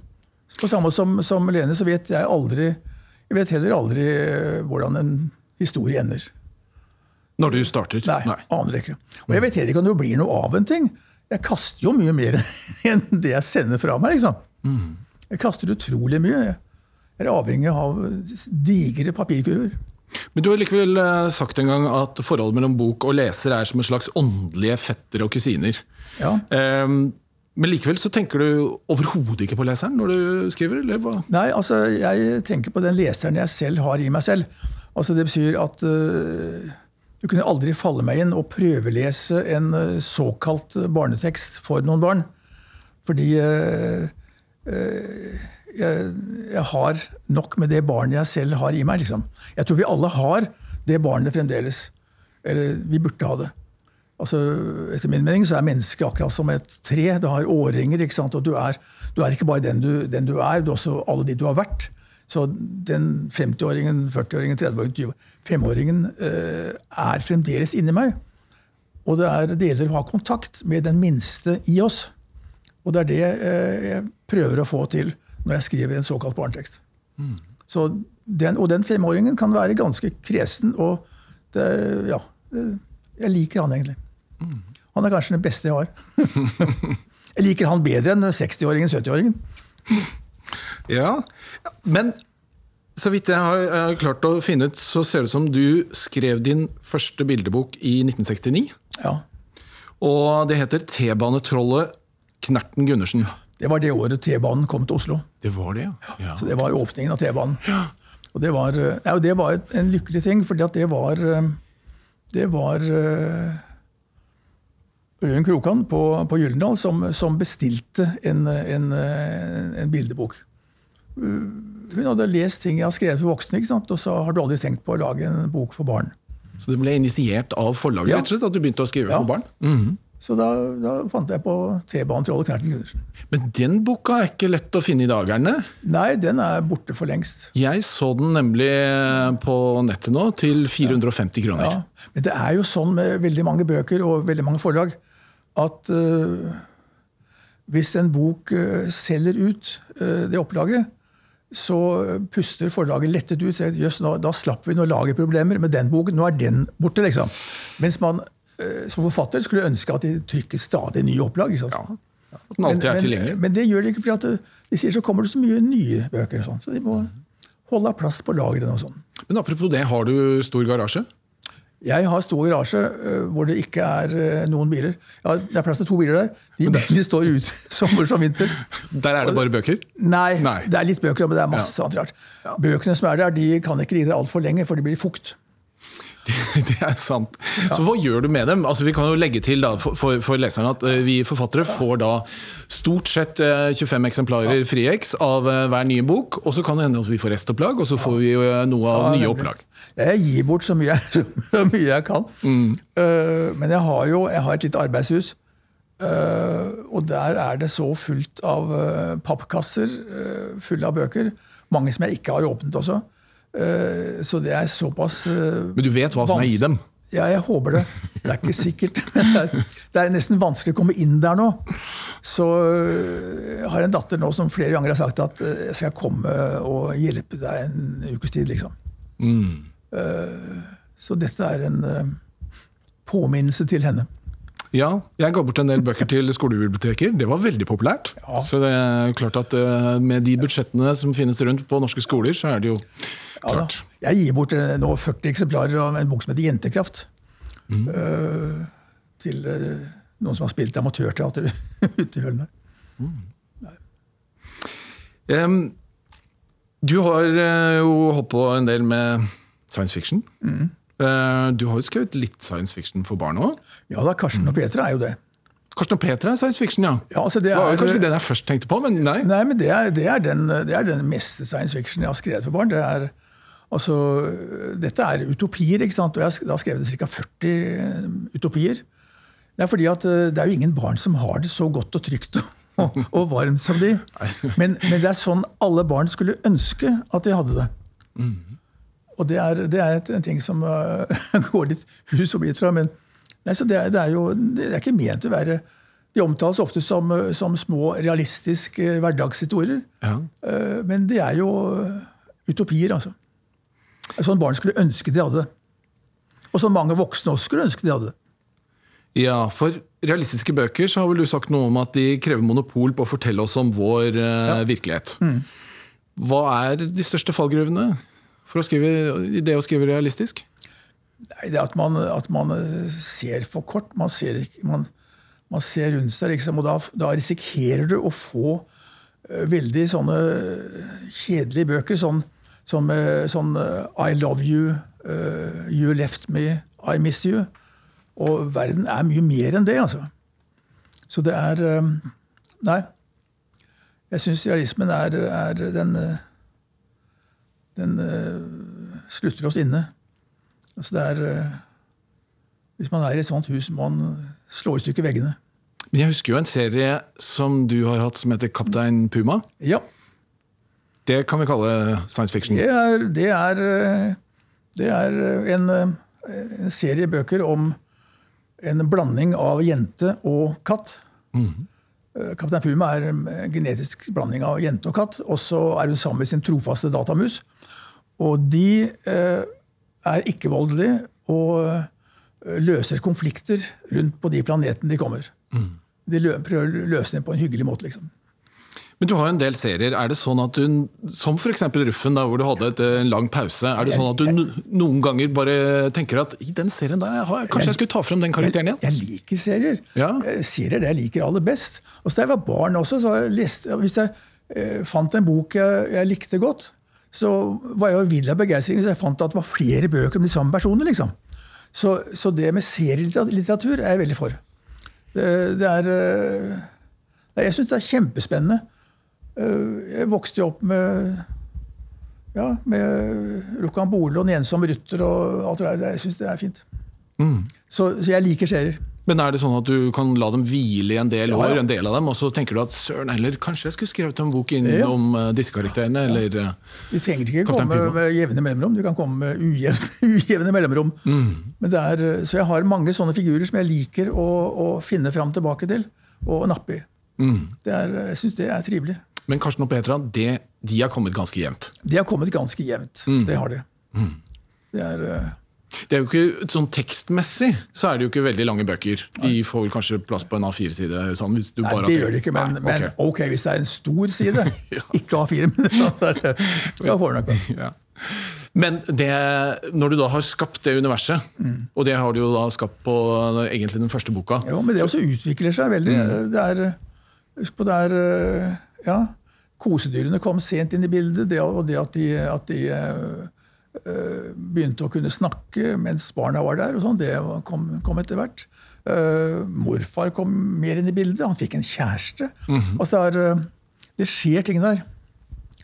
På samme måte som, som Lene, så vet jeg aldri Jeg vet heller aldri eh, hvordan en historie ender. Når du starter? Nei, Nei. aner ikke. Og jeg vet heller ikke om det blir noe av en ting. Jeg kaster jo mye mer enn det jeg sender fra meg. liksom. Mm. Jeg kaster utrolig mye. Jeg er avhengig av digre papirkurver. Men du har likevel eh, sagt en gang at forholdet mellom bok og leser er som en slags åndelige fettere og kusiner. Ja. Um, men likevel så tenker du overhodet ikke på leseren når du skriver? eller hva? Nei, altså jeg tenker på den leseren jeg selv har i meg selv. Altså Det betyr at uh, du kunne aldri falle meg inn og prøvelese en uh, såkalt barnetekst for noen barn. Fordi uh, jeg, jeg har nok med det barnet jeg selv har i meg. liksom. Jeg tror vi alle har det barnet fremdeles. Eller vi burde ha det. Altså, etter min mening så er mennesket akkurat som et tre. Det har årringer, ikke sant? og du er, du er ikke bare den du, den du, er, du er også alle de du har vært. Så den 50-åringen, 40-åringen, 30-åringen, 25-åringen eh, er fremdeles inni meg. Og det er deler å ha kontakt med den minste i oss. Og det er det eh, jeg prøver å få til når jeg skriver en såkalt barnetekst. Mm. Så den, og den femåringen kan være ganske kresen, og det, ja, jeg liker han egentlig. Mm. Han er kanskje den beste jeg har. jeg liker han bedre enn 60-åringen, 70-åringen. Ja, men så vidt jeg har, jeg har, klart å finne ut, så ser det ut som du skrev din første bildebok i 1969. Ja. Og det heter T-banetrollet Knerten Gundersen. Det var det året T-banen kom til Oslo. Det var det, ja. ja. Så det var åpningen av T-banen. Ja. Og det var, nei, det var en lykkelig ting, for det var, det var Øyunn Krokan på, på Gyldendal som, som, bestilte en, en, en, bildebok. Hun hadde lest ting jeg har skrevet for voksne, og så har du aldri tenkt på å lage en bok for barn. Så det ble initiert av forlaget, ja. rett og slett, at du begynte å skrive ja. for barn? Mm -hmm. Så da, da, fant jeg på T-banen til Olle Knerten Gundersen. Men den boka er ikke lett å finne i dag, er den Nei, den er borte for lengst. Jeg så den nemlig på nettet nå, til 450 kroner. Ja. Men det er jo sånn med veldig mange bøker og veldig mange forlag at uh, hvis en bok uh, selger ut uh, det opplaget, så puster forlaget lettet ut. Jøss, da slapp vi noen lagerproblemer med den boken. Nå er den borte, liksom. Mens man som forfatter skulle ønske at de trykker stadig nye opplag. Ja, at den alltid er tilgjengelig. Men, men, det gjør de ikke, for de sier så kommer det så mye nye bøker. og sånn, Så de må holde plass på lagrene og sånn. Men apropos det, har du stor garasje? Jeg har stor garasje uh, hvor det ikke er noen biler. Ja, Det er plass til to biler der. De de står ute sommer som vinter. Der er det bare bøker? Nei, Nei. det er litt bøker, men det er masse ja. annet rart. Bøkene som er der, de kan ikke ligge der altfor lenge, for de blir fukt. Det er sant. Ja. Så hva gjør du med dem? Altså, vi kan jo legge til da, for, for, leserne at uh, vi forfattere får da stort sett uh, 25 eksemplarer ja. Friex av uh, hver nye bok. Og så kan det hende at vi får restopplag, og så får vi noe av nye opplag. Jeg gir bort så mye, så mye jeg kan. Mm. men jeg har jo jeg har et lite arbeidshus. og der er det så fullt av pappkasser fulle av bøker. Mange som jeg ikke har åpnet også. Eh, så det er såpass eh, Men du vet hva som er i dem? Ja, jeg håper det. Det er ikke sikkert. Det er, det er nesten vanskelig å komme inn der nå. Så eh, jeg har en datter nå som flere ganger har sagt at jeg skal komme og hjelpe deg en ukes tid. liksom. Mm. Så dette er en påminnelse til henne. Ja, jeg ga bort en del bøker til skolebiblioteker. Det var veldig populært. Ja. Så det er klart at med de budsjettene som finnes rundt på norske skoler, så er det jo Klart. Ja, jeg gir bort eh, nå 40 eksemplarer av en bok som heter Jentekraft. Mm. Uh, til uh, noen som har spilt amatørteater ute i hølen her. Mm. Um, du har jo holdt på en del med science fiction. Mm. Du har jo skrevet litt science fiction for barn òg? Ja da, Karsten og Petra er jo det. Karsten og Petra er science fiction, ja. ja altså det, er, det var kanskje den jeg først tenkte på, men nei. Nei, men det er, det er, den, det er den meste science fiction jeg har skrevet for barn. Det er Altså, dette er utopier, ikke sant? og jeg har skrevet ca. 40 eh, utopier. Det er fordi at eh, det er jo ingen barn som har det så godt og trygt og, og varmt som de. Men, men, det er sånn alle barn skulle ønske at de hadde det. Mm. Og det er, det er et, en ting som uh, går litt hus og bit fra. Men nei, det, er, det, er, jo det er ikke ment å være De omtales ofte som, som små, realistiske hverdagshistorier. Ja. Uh, men det er jo utopier, altså. Sånn barn skulle ønske de hadde. Og som mange voksne også skulle ønske de hadde. Ja, for realistiske bøker så har vel du sagt noe om at de krever monopol på å fortelle oss om vår uh, ja. virkelighet. Mm. Hva er de største fallgruvene for å skrive, det å skrive realistisk? Nei, Det er at man, at man eh, ser for kort. Man ser, man, man ser rundt seg, liksom, og da, da, risikerer du å få uh, veldig sånne kjedelige bøker. sånn som sånn I love you, uh, you left me, I miss you. Og verden er mye mer enn det, altså. Så det er um, Nei. Jeg syns realismen er, er den eh, Den uh, slutter oss inne. Altså det er uh, Hvis man er i et sånt hus, må man slå i stykker veggene. Men jeg husker jo en serie som du har hatt som heter Kaptein Puma. Ja. Det kan vi kalle science fiction. Det er, det er, det er en, en, serie bøker om en blanding av jente og katt. Mm. Kaptein Puma er en genetisk blanding av jente og katt. Og så er hun sammen med sin trofaste datamus. Og de eh, er ikke-voldelige og løser konflikter rundt på de planetene de kommer. Mm. De prøver å løse dem på en hyggelig måte, liksom. Men du har jo en del serier. Er det sånn at du, Som f.eks. Ruffen, da, hvor du hadde et, en lang pause. Er det sånn at du noen ganger bare tenker at i den serien der, jeg, kanskje jeg skulle ta frem den karakteren igjen? Jeg, jeg liker serier. Ja. Eh, serier det jeg liker aller best. Og Da jeg var barn også, så jeg lest, hvis jeg eh, fant en bok jeg, jeg, likte godt, så var jeg jo vill av begeistring hvis jeg fant at det var flere bøker om de samme personene. liksom. Så, så det med serielitteratur er jeg veldig for. Det, det er eh, Jeg syns det er kjempespennende. Eh, jeg vokste jo opp med ja, med Rocambole og Den ensomme rytter og alt det der. Jeg syns det er fint. Mm. Så, så, jeg liker serier. Men er det sånn at du kan la dem hvile i en del år, ja, ja. en del av dem, og så tenker du at søren heller, kanskje jeg skulle skrevet en bok inn ja. om uh, disse karakterene? Eller, De du trenger ikke komme Pimo. med jevne mellomrom, du kan komme med ujevne, ujevne mellomrom. Mm. Men det er, så jeg har mange sånne figurer som jeg liker å, å finne fram tilbake til og nappe i. Mm. Er, jeg syns det er trivelig. Men Karsten og Petra, det, de har kommet ganske jevnt? De har kommet ganske jevnt. Mm. Det har de. Mm. Det er... Det er jo ikke sånn Tekstmessig så er det jo ikke veldig lange bøker. De får kanskje plass på en A4-side. Sånn, Nei, det gjør de ikke, men, Nei, okay. men, ok, hvis det er en stor side, ja. ikke A4, men da får du nok ja. Men det, når du da har skapt det universet, mm. og det har du jo da skapt på egentlig den første boka Jo, men det også utvikler seg veldig. Mm. Det er, Husk på det er ja, Kosedyrene kom sent inn i bildet, det, og det at de, at de begynte å kunne snakke mens barna var der. og sånn, Det kom, kom etter hvert. Uh, morfar kom mer inn i bildet. Han fikk en kjæreste. Mm -hmm. altså det, er, eh, det, skjer ting der.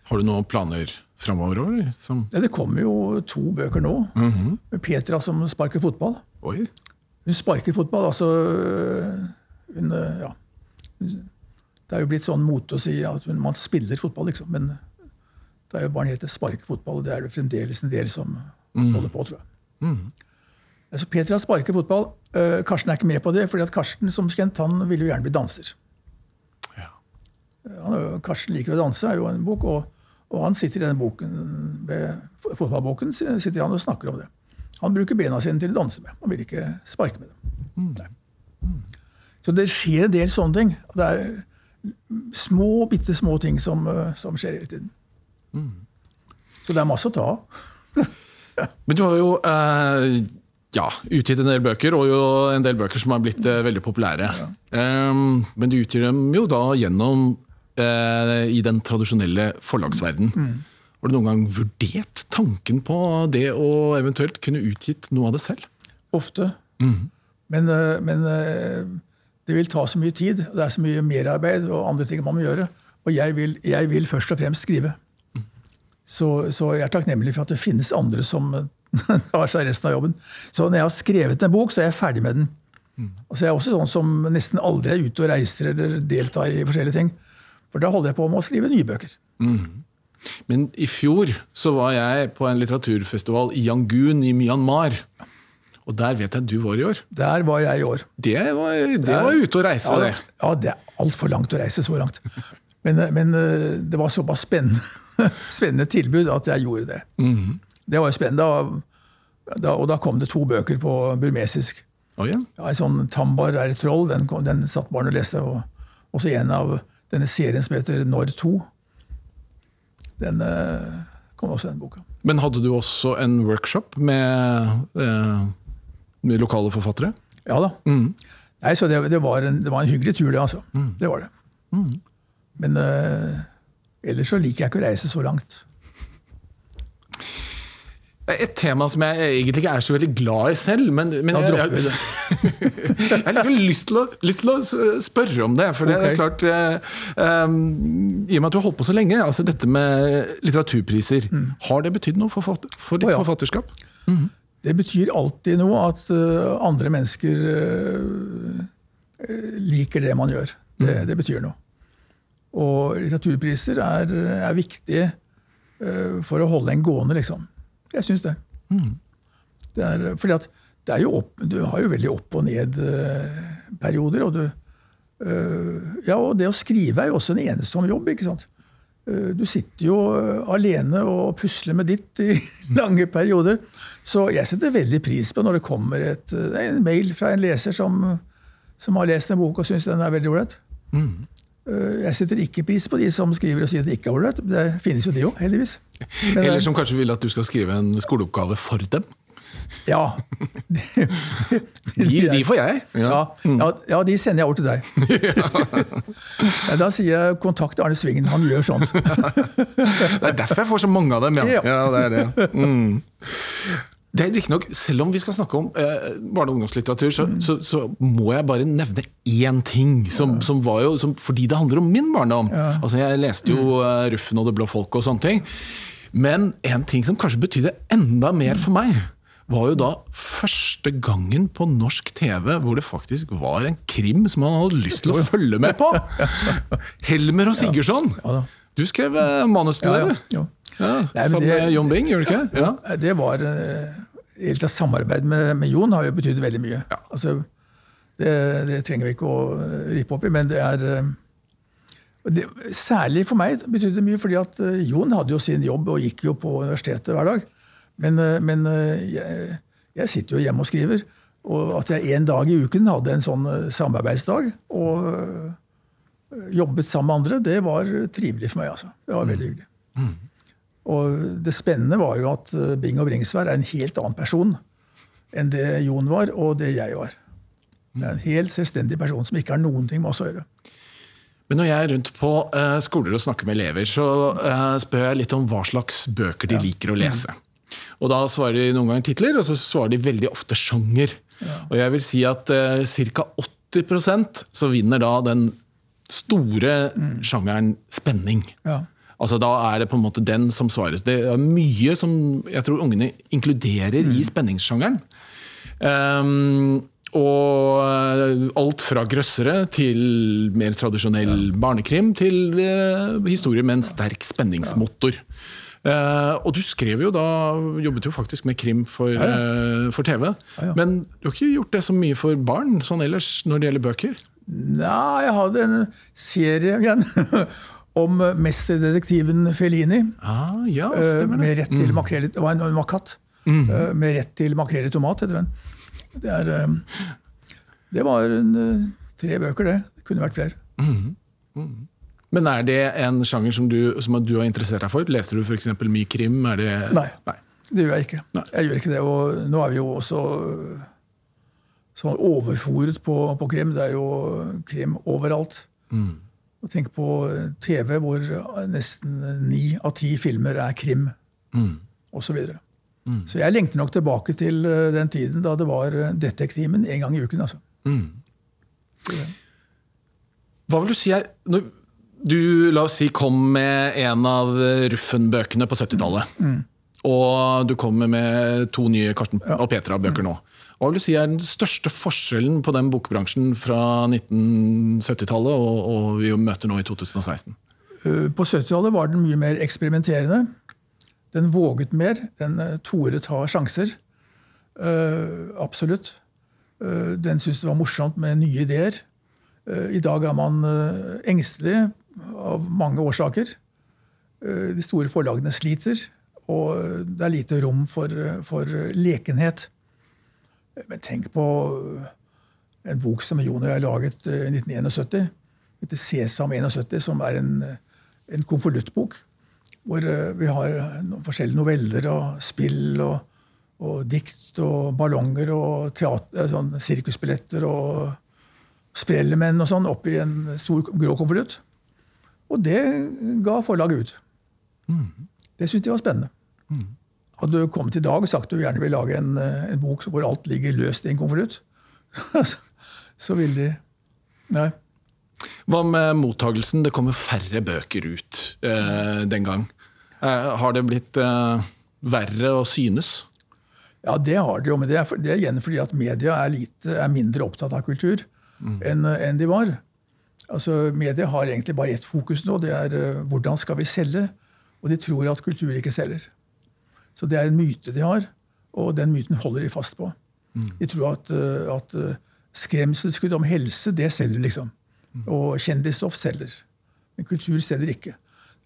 Har du noen planer framover? Som... Ja, det kommer jo to bøker nå. Mm -hmm. Med Petra som sparker fotball. Oi. Hun sparker fotball. altså hun, ja. Det er jo blitt sånn mote å si at man spiller fotball, liksom. Men da er jo barnet heter sparkefotball, og det er det fremdeles en del som mm. holder på, tror jeg. Mm. Altså, Peter har sparket fotball. Uh, Karsten er ikke med på det, fordi at Karsten som kjent, han vil jo gjerne bli danser. Ja. Han, Karsten liker å danse, er jo en bok, og, og han sitter i denne boken, ved fotballboken sitter han og snakker om det. Han bruker bena sine til å danse med. Han vil ikke sparke med dem. Mm. Så det skjer en del sånne ting. Det er små, bitte små ting som, uh, som skjer hele tiden. Mm. Så det er masse å ta av. Men du har jo eh, ja, utgitt en del bøker, og jo en del bøker som har blitt eh, veldig populære. Ja. Um, men du utgir dem jo da gjennom eh, i den tradisjonelle forlagsverden. Mm. Har du noen gang vurdert tanken på det å eventuelt kunne utgitt noe av det selv? Ofte. Mm. Men, eh, men, eh, det vil ta så mye tid. Det er så mye merarbeid og andre ting man må gjøre. Og jeg vil, jeg vil først og fremst skrive. Så, så, jeg er takknemlig for at det finnes andre som tar seg resten av jobben. Så når jeg har skrevet en bok, så er jeg ferdig med den. Mm. Altså jeg er også sånn som nesten aldri er ute og reiser eller deltar i forskjellige ting. For da holder jeg på med å skrive nye bøker. Mm. Men i fjor så var jeg på en litteraturfestival i Yangon i Myanmar. Og der vet jeg du var i år. Der var jeg i år. Det var, det der, var ute å reise, ja, det. Ja, det er altfor langt å reise så langt. Men, men eh, det var såpass spennende spennende tilbud at jeg gjorde det. Mm. Det var jo spennende. Da, og da kom det to bøker på burmesisk. Oh, yeah. Ja, en sånn 'Tambar er et troll', den, den satt barn og leste. Og også en av denne serien som heter 'Når 2'. Den eh, kom også i den boka. Men hadde du også en workshop med, eh, med lokale forfattere? Ja da. Mm. Nei, så det, det, var en, det, var en, hyggelig tur, det. altså. Mm. Det var det. Mm. Men eh, Ellers så liker jeg ikke å reise så langt. Et tema som jeg egentlig ikke er så veldig glad i selv, men, men jeg, jeg, det. jeg har likevel lyst, lyst til å spørre om det. For det er klart um, I og med at du har holdt på så lenge, altså dette med litteraturpriser, har det betydd noe for, for ditt oh, ja. forfatterskap? Det betyr alltid noe at uh, andre mennesker eh, liker det man gjør. Det, det betyr noe. Og litteraturpriser er, er viktige uh, for å holde en gående, liksom. Jeg syns det. det er, fordi at er opp, du har jo veldig opp- og ned-perioder. og du eh, ja, og det å skrive er jo også en ensom jobb, ikke sant. Eh, Du sitter jo eh, alene og pusler med ditt i lange perioder. Så jeg setter veldig pris på når det kommer et, eh, en mail fra en leser som, som har lest en bok og syns den er veldig ålreit. Eh, Jeg setter ikke pris på de som skriver og sier at det ikke er ålreit. Det finnes jo de òg, heldigvis. Men, Eller eh, som kanskje vil at du skal skrive en skoleoppgave for dem? Ja. De, de får jeg. Ja, ja, ja, de sender jeg over til deg. Ja, da sier jeg 'kontakt Arne Svingen'. Han gjør sånt. Det er derfor jeg får så mange av dem. Ja det er det. Mm. Det er riktignok, Selv om vi skal snakke om eh, barne- og ungdomslitteratur, så, så, så må jeg bare nevne én ting. Som, som var jo, som, fordi det handler om min barndom. Altså, Jeg leste jo eh, 'Ruffen og det blå folket' og sånne ting. Men en ting som kanskje betydde enda mer for meg, var jo da første gangen på norsk TV hvor det faktisk var en krim som man hadde lyst til å følge med på! Helmer og Sigurdsson! Ja. Du skrev eh, manus til Ja, det, ja, du? Ja. Ja, Nei, Sammen med John Bing, gjør du ikke? Ja. Det var eh, Helt av samarbeid med, med Jon har jo betydd veldig mye. Altså, det, det trenger vi ikke å eh, rippe opp i, men det er eh, det, Særlig for meg betydde det mye, fordi at eh, Jon hadde jo sin jobb og gikk jo på universitetet hver dag. Men, eh, men eh, jeg, jeg sitter jo hjemme og skriver. Og at jeg en dag i uken hadde en sånn eh, samarbeidsdag og eh, jobbet sammen med andre, det var trivelig for meg. altså. Det var veldig hyggelig. Og det spennende var jo at eh, Bing og Bringsvær er en helt annen person enn det Jon var, og det jeg var. Det er en helt selvstendig person som ikke har noen ting med oss å gjøre. Men når jeg er rundt på uh, skoler og snakker med elever, så uh, spør jeg litt om hva slags bøker de liker å lese. Og da svarer de noen ganger titler, og så svarer de veldig ofte sjanger. Og jeg vil si at uh, ca. 80% så vinner da den store sjangeren spenning. Ja. Altså Da er det på en måte den som svares. Det er mye som jeg tror ungene inkluderer i spenningssjangeren. Um, og alt fra grøssere til mer tradisjonell barnekrim til uh, historier med en sterk spenningsmotor. Uh, og du skrev jo da, jobbet jo faktisk med krim for, eh, for TV. ja. Men du har ikke gjort det så mye for barn sånn ellers når det gjelder bøker? Nei, jeg hadde en serie igjen om mesterdetektiven Felini. Ah, ja, eh, stemmer det. Med rett til makrell Det var en, en var katt. Eh, Med rett til makrell i tomat, heter den. Det, er, eh, det var en, tre bøker, det. Det kunne vært flere. Men er det en sjanger som du, som du har interessert deg for? Leser du f.eks. mye krim? Er det Nei. Det gjør jeg ikke. Nei. Jeg gjør ikke det, og Nå er vi jo også sånn overfòret på, på krim. Det er jo krim overalt. Og Tenk på øh, TV, hvor nesten ni av ti filmer er krim, og osv. Så, videre. så jeg lengter nok tilbake til den tiden da det var Detektimen en gang i uken. altså. Hva vil du si er når Du la oss si, kom med en av Ruffen-bøkene på 70-tallet. Og du kommer med to nye Karsten og Petra-bøker nå. Hva vil du si er den største forskjellen på den bokbransjen fra 1970-tallet og, og vi møter nå i 2016? Øh, På 70-tallet var den mye mer eksperimenterende. Den våget mer. Den øh, torde ta sjanser. Uh, absolutt. Uh, den syntes det var morsomt med nye ideer. Uh, I dag er man engstelig av mange årsaker. De store forlagene sliter, og det er lite rom for, for lekenhet. Men tenk på øh, en bok som Jon og jeg laget øh, i 1971. Heter Sesam 71, som er en, øh, en konvoluttbok. Hvor vi har noen forskjellige noveller og spill og, og dikt og ballonger og teater, sånn sirkusbilletter og sprellemenn og sånn oppi en stor grå konvolutt. Og det ga forlaget ut. Det syntes de var spennende. Hadde du kommet i dag og sagt at du gjerne vil lage en, eh, en bok hvor alt ligger løst i en konvolutt, så vil de Nei. Hva med mottagelsen? Det kommer færre bøker ut eh, den gang. Eh, har det blitt eh, verre å synes? Ja, det har det jo, men det er, det er igjen fordi at media er, lite, er mindre opptatt av kultur mm. enn, en de var. Altså, Media har egentlig bare ett fokus nå. Det er uh, hvordan skal vi selge? Og de tror at kultur ikke selger. Så det er en myte de har, og den myten holder de fast på. Mm. De tror at, uh, at uh, skremselskudd om helse, det selger, liksom. Mm. Og kjendisstoff selger. Men kultur selger ikke.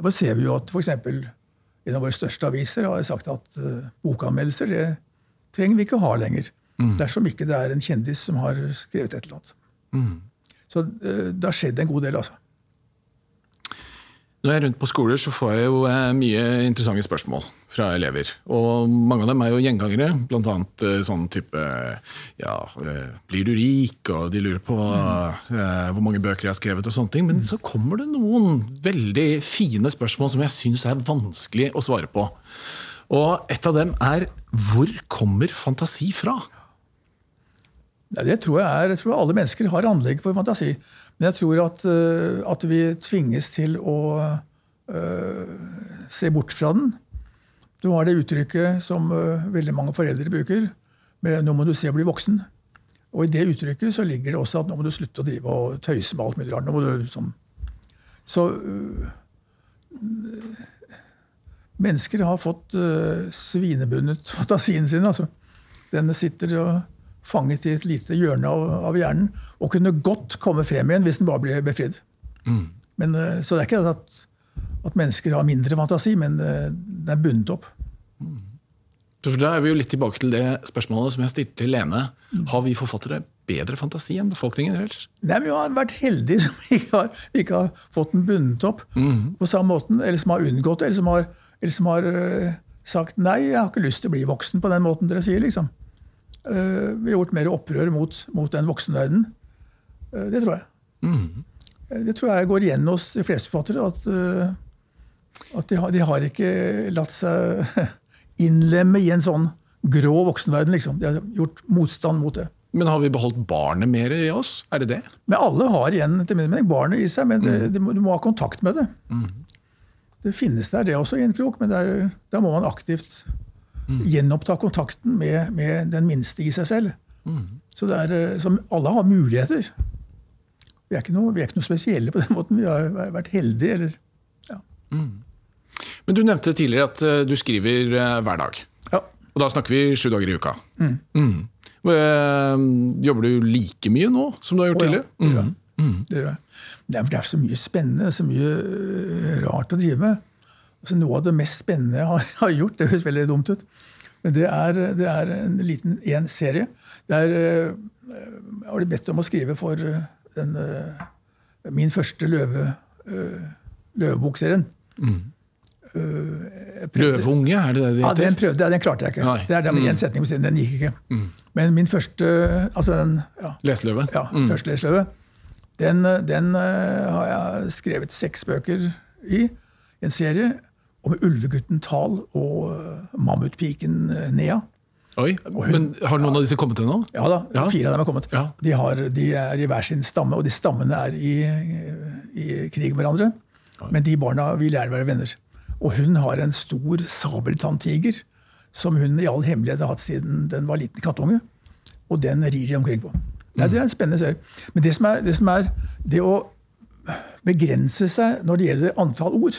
Da ser vi jo at f.eks. en av våre største aviser har sagt at bokanmeldelser det trenger vi ikke ha lenger. Mm. Dersom ikke det er en kjendis som har skrevet et eller annet. Mm. Så uh, det har skjedd en god del, altså. Når jeg er rundt på skoler, så får jeg jo eh, mye interessante spørsmål fra elever. Og mange av dem er jo gjengangere. Blant annet eh, sånn type ja, blir du rik? Og de lurer på mm. hvor mange bøker jeg har skrevet og sånne ting. Men så kommer det noen veldig fine spørsmål som jeg syns er vanskelig å svare på. Og et av dem er hvor kommer fantasi fra? Ja, det tror jeg er, jeg tror alle mennesker har anlegg for fantasi. Men jeg tror at, uh, at vi tvinges til å uh, se bort fra den. Du har det uttrykket som uh, veldig mange foreldre bruker, med 'nå må du se å bli voksen'. Og i det uttrykket så ligger det også at nå må du slutte å drive og tøyse med alt mulig rart. Nå må du, liksom. Så Mennesker har fått svinebundet fantasien sin. Altså. Den sitter og fanget i et lite hjørne av, av, hjernen og kunne godt komme frem igjen hvis den bare ble befridd. Mm. Men, uh, så det er ikke at, at, mennesker har mindre fantasi, men uh, den er bundet opp. Mm. Da er vi jo litt tilbake til det spørsmålet som jeg stilte til Lene. Har vi forfattere bedre fantasi enn befolkningen ellers? Nei, Vi har vært heldige som ikke har, ikke har fått den bundet opp mm. på samme måten, eller som har unngått det, eller som har eller som har uh, sagt nei, jeg har ikke lyst til å bli voksen på den måten dere sier. liksom. Uh, vi har gjort mer opprør mot, mot den voksenverdenen. Uh, det tror jeg. Mm. Det tror jeg går igjen hos de fleste forfattere. At, at de, har, de, har, ikke latt seg innlemme i en sånn grå voksenverden. liksom. De har gjort motstand mot det. Men har vi beholdt barnet mer i oss? Er det det? Men Alle har igjen til min mening barnet i seg, men det, mm. du, må, du må ha kontakt med det. Mm. Det finnes der, det også, i en krok, men der, der må man aktivt mm. gjenoppta kontakten med, med, den minste i seg selv. Mm. Så, er, eh, så, alle har muligheter. Vi er, noe, vi er, ikke noe, spesielle på den måten. Vi har vært heldige. Eller, ja. mm. Men du nevnte tidligere at uh, du skriver uh, hver dag. Ja. Og da snakker vi sju dager i uka. Mm. jobber du like mye nå som du har gjort oh, ja. tidligere? Mm. Mm. Det, det, er, så mye spennende, så mye rart å drive med. Altså, noe av det mest spennende jeg har, gjort, det høres veldig dumt ut, men det er, det er en liten én serie. Der jeg har bedt om å skrive for øh, den, min første løve, løvebokserien. Mm. Løveunge, er det det det heter? Ja, den, prøvde, den klarte jeg ikke. Nei. Det er den mm. setning på siden. Den gikk ikke. Mm. Men min første altså den, ja, Leseløve? Ja, mm. første leseløve. Den, den har jeg skrevet seks bøker i. En serie om ulvegutten Tal og uh, mammutpiken uh, Nea. Oi, hun, men Har noen ja, av disse kommet ennå? Ja da, ja. fire av dem har kommet. Ja. De, har, de, er i hver sin stamme, og de stammene er i, i krig med hverandre. Men de barna vil gjerne være venner. Og hun har en stor sabeltanntiger som hun i all hemmelighet har hatt siden den var liten kattunge. Og den rir de omkring på. Ja, det er en spennende serie. Men det som, er, det som er det å begrense seg når det gjelder antall ord,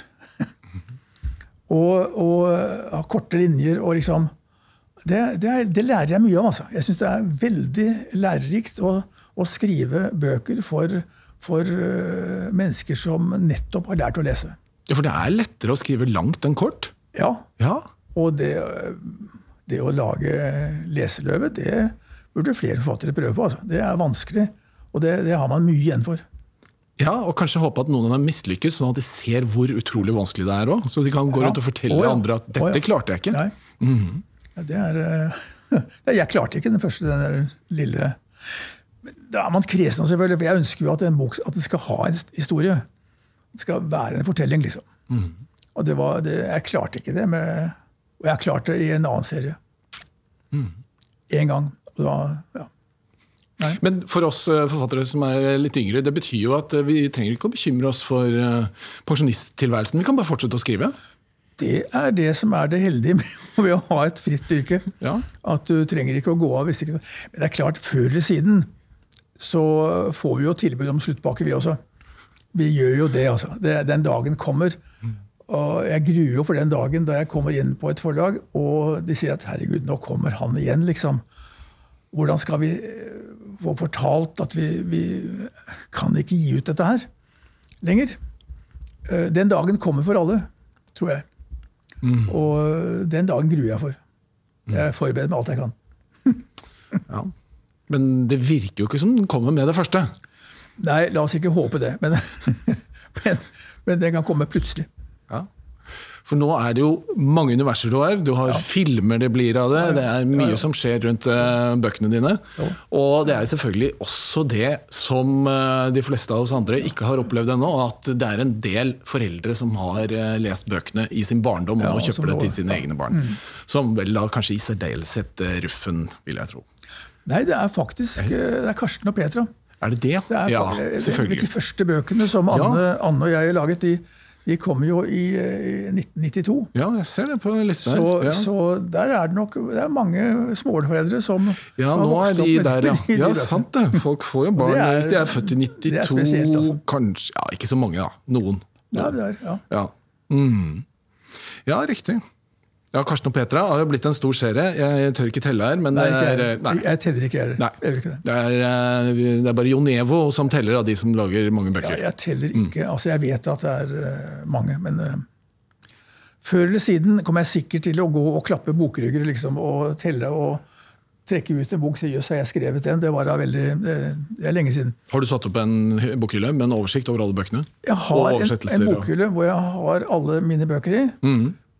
og, og ha korte linjer og liksom det, det, er, det, lærer jeg mye om. altså. Jeg syns det er veldig lærerikt å, å skrive bøker for, for uh, mennesker som nettopp har lært å lese. Ja, For det er lettere å skrive langt enn kort? Ja. ja. Og det, det, å lage leseløve, det, burde flere forfattere prøve på. Altså. Det er vanskelig, og det, det, har man mye igjen for. Ja, og kanskje håpe at noen av dem mislykkes, sånn at de ser hvor utrolig vanskelig det er òg. Så de kan gå rundt og fortelle oh, andre at 'dette oh, klarte jeg ikke'. Mm -hmm. det er, uh, jeg klarte ikke den første, den der lille Da er man kresen, selvfølgelig. For jeg ønsker jo at en bok at det skal ha en historie. Det skal være en fortelling, liksom. Mm. Og det var, det, jeg klarte ikke det med Og jeg klarte det i en annen serie. Én gang. Og da, ja. Men for oss eh, forfattere som er litt yngre, det betyr jo at eh, vi trenger ikke å bekymre oss for eh, pensjonisttilværelsen. Vi kan bare fortsette å skrive. Det er det som er det heldige med, å ha et fritt yrke. Ja. At du trenger ikke å gå av. hvis ikke... Men det er klart, før eller siden så får vi jo tilbud om sluttpakke, vi også. Vi gjør jo det, altså. Det, den dagen kommer. Og jeg gruer jo for den dagen da jeg kommer inn på et forlag, og de sier at herregud, nå kommer han igjen, liksom. Hvordan skal vi få fortalt at vi, vi kan ikke gi ut dette her lenger? Eh, Den dagen kommer for alle, tror jeg. Og den dagen gruer jeg for. Jeg forbereder meg alt jeg kan. Ja. Men det virker jo ikke som den kommer med det første. Nei, la oss ikke håpe det. Men, men, men det kan komme plutselig. Ja. For nå er det jo mange universer du har. Du har filmer det blir av det. Det er mye som skjer rundt uh, bøkene dine. Og det er selvfølgelig også det som uh, de fleste av oss andre ikke har opplevd ennå. At det er en del foreldre som har uh, lest bøkene i sin barndom og Ja, kjøper det til sine ja. egne barn. Som vel da kanskje i særdeleshet Ruffen, vil jeg tro. Nei, det er faktisk det er Karsten og Petra. Er det det? Det er, ja, selvfølgelig. De første bøkene som Ja. Anne, Anne og jeg laget, de, de kom jo i, eh, i 1992. Ja, jeg ser det på lista Så, her. Ja. så der er det nok det er mange småbarnsforeldre som Ja, nå er de der, ja. de Ja, sant det. Folk får jo barn er- hvis de er født i 92. det er spesielt, altså. Kanskje Ja, ikke så mange, da. Noen. Ja, det er, ja. Ja. Mm. ja, riktig. Ja, Karsten og Petra har jo blitt en stor serie. Jeg tør ikke telle her, men Nei, det er Nei. jeg teller ikke, jeg. Jeg gjør ikke det. Det er, eh, det er bare Jon Evo som teller av de som lager mange bøker. Ja, jeg teller ikke. Altså, jeg vet at det er eh, mange, men uh, før eller siden kommer jeg sikkert til å gå og klappe bokrygger liksom, og telle og trekke ut en bok. Si, Jøss, har jeg skrevet den? Det var da veldig det, det er lenge siden. Har du satt opp en bokhylle med en oversikt over alle bøkene? Jeg har en, en bokhylle og- hvor jeg har alle mine bøker i.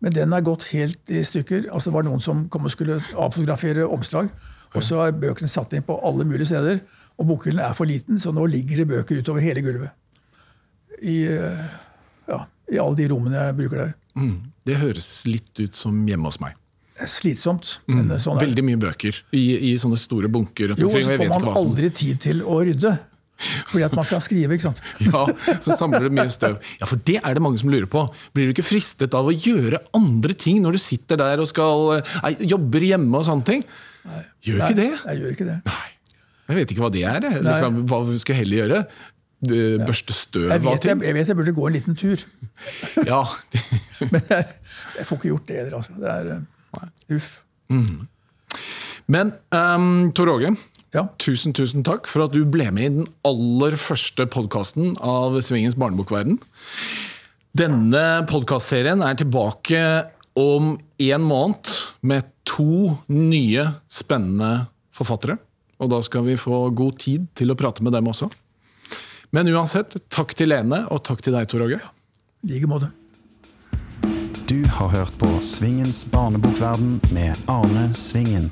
Men den er gått helt i stykker. Altså Det var noen som kom og skulle avfotografere omslag. Og så er bøkene satt inn på alle mulige steder. Og bokhyllen er for liten, så nå ligger det bøker utover hele gulvet. I, eh, ja, i alle de rommene jeg bruker der. Mm. Det høres litt ut som hjemme hos meg. Slitsomt, men eh, sånn. Veldig mye bøker i, i sånne store bunker. Jo, så får man aldri tid til å rydde. Fordi at man skal skrive, ikke sant. Ja, så samler det mye støv. Ja, for det er det mange som lurer på. Blir du ikke fristet av å gjøre andre ting når du sitter der og skal eh, nei, jobber hjemme og sånne ting? Gjør Nei, ikke det? Jeg gjør ikke det. Nei. Jeg vet ikke hva det er. Liksom, hva skal jeg heller gjøre? Børste støv Jeg vet jeg, jeg vet jeg burde gå en liten tur, Ja. men jeg, jeg får ikke gjort det heller. Altså. Det er eh, uff. Men um, Tor Åge, Ja. tusen, tusen takk for at du ble med i den aller første podkasten av Svingens barnebokverden. Denne podkastserien er tilbake om en måned med to nye spennende forfattere. Og da skal vi få god tid til å prate med dem også. Men uansett, takk til Lene, og takk til deg, Tor Åge. I like måte. Du har hørt på Svingens barnebokverden med Arne Svingen.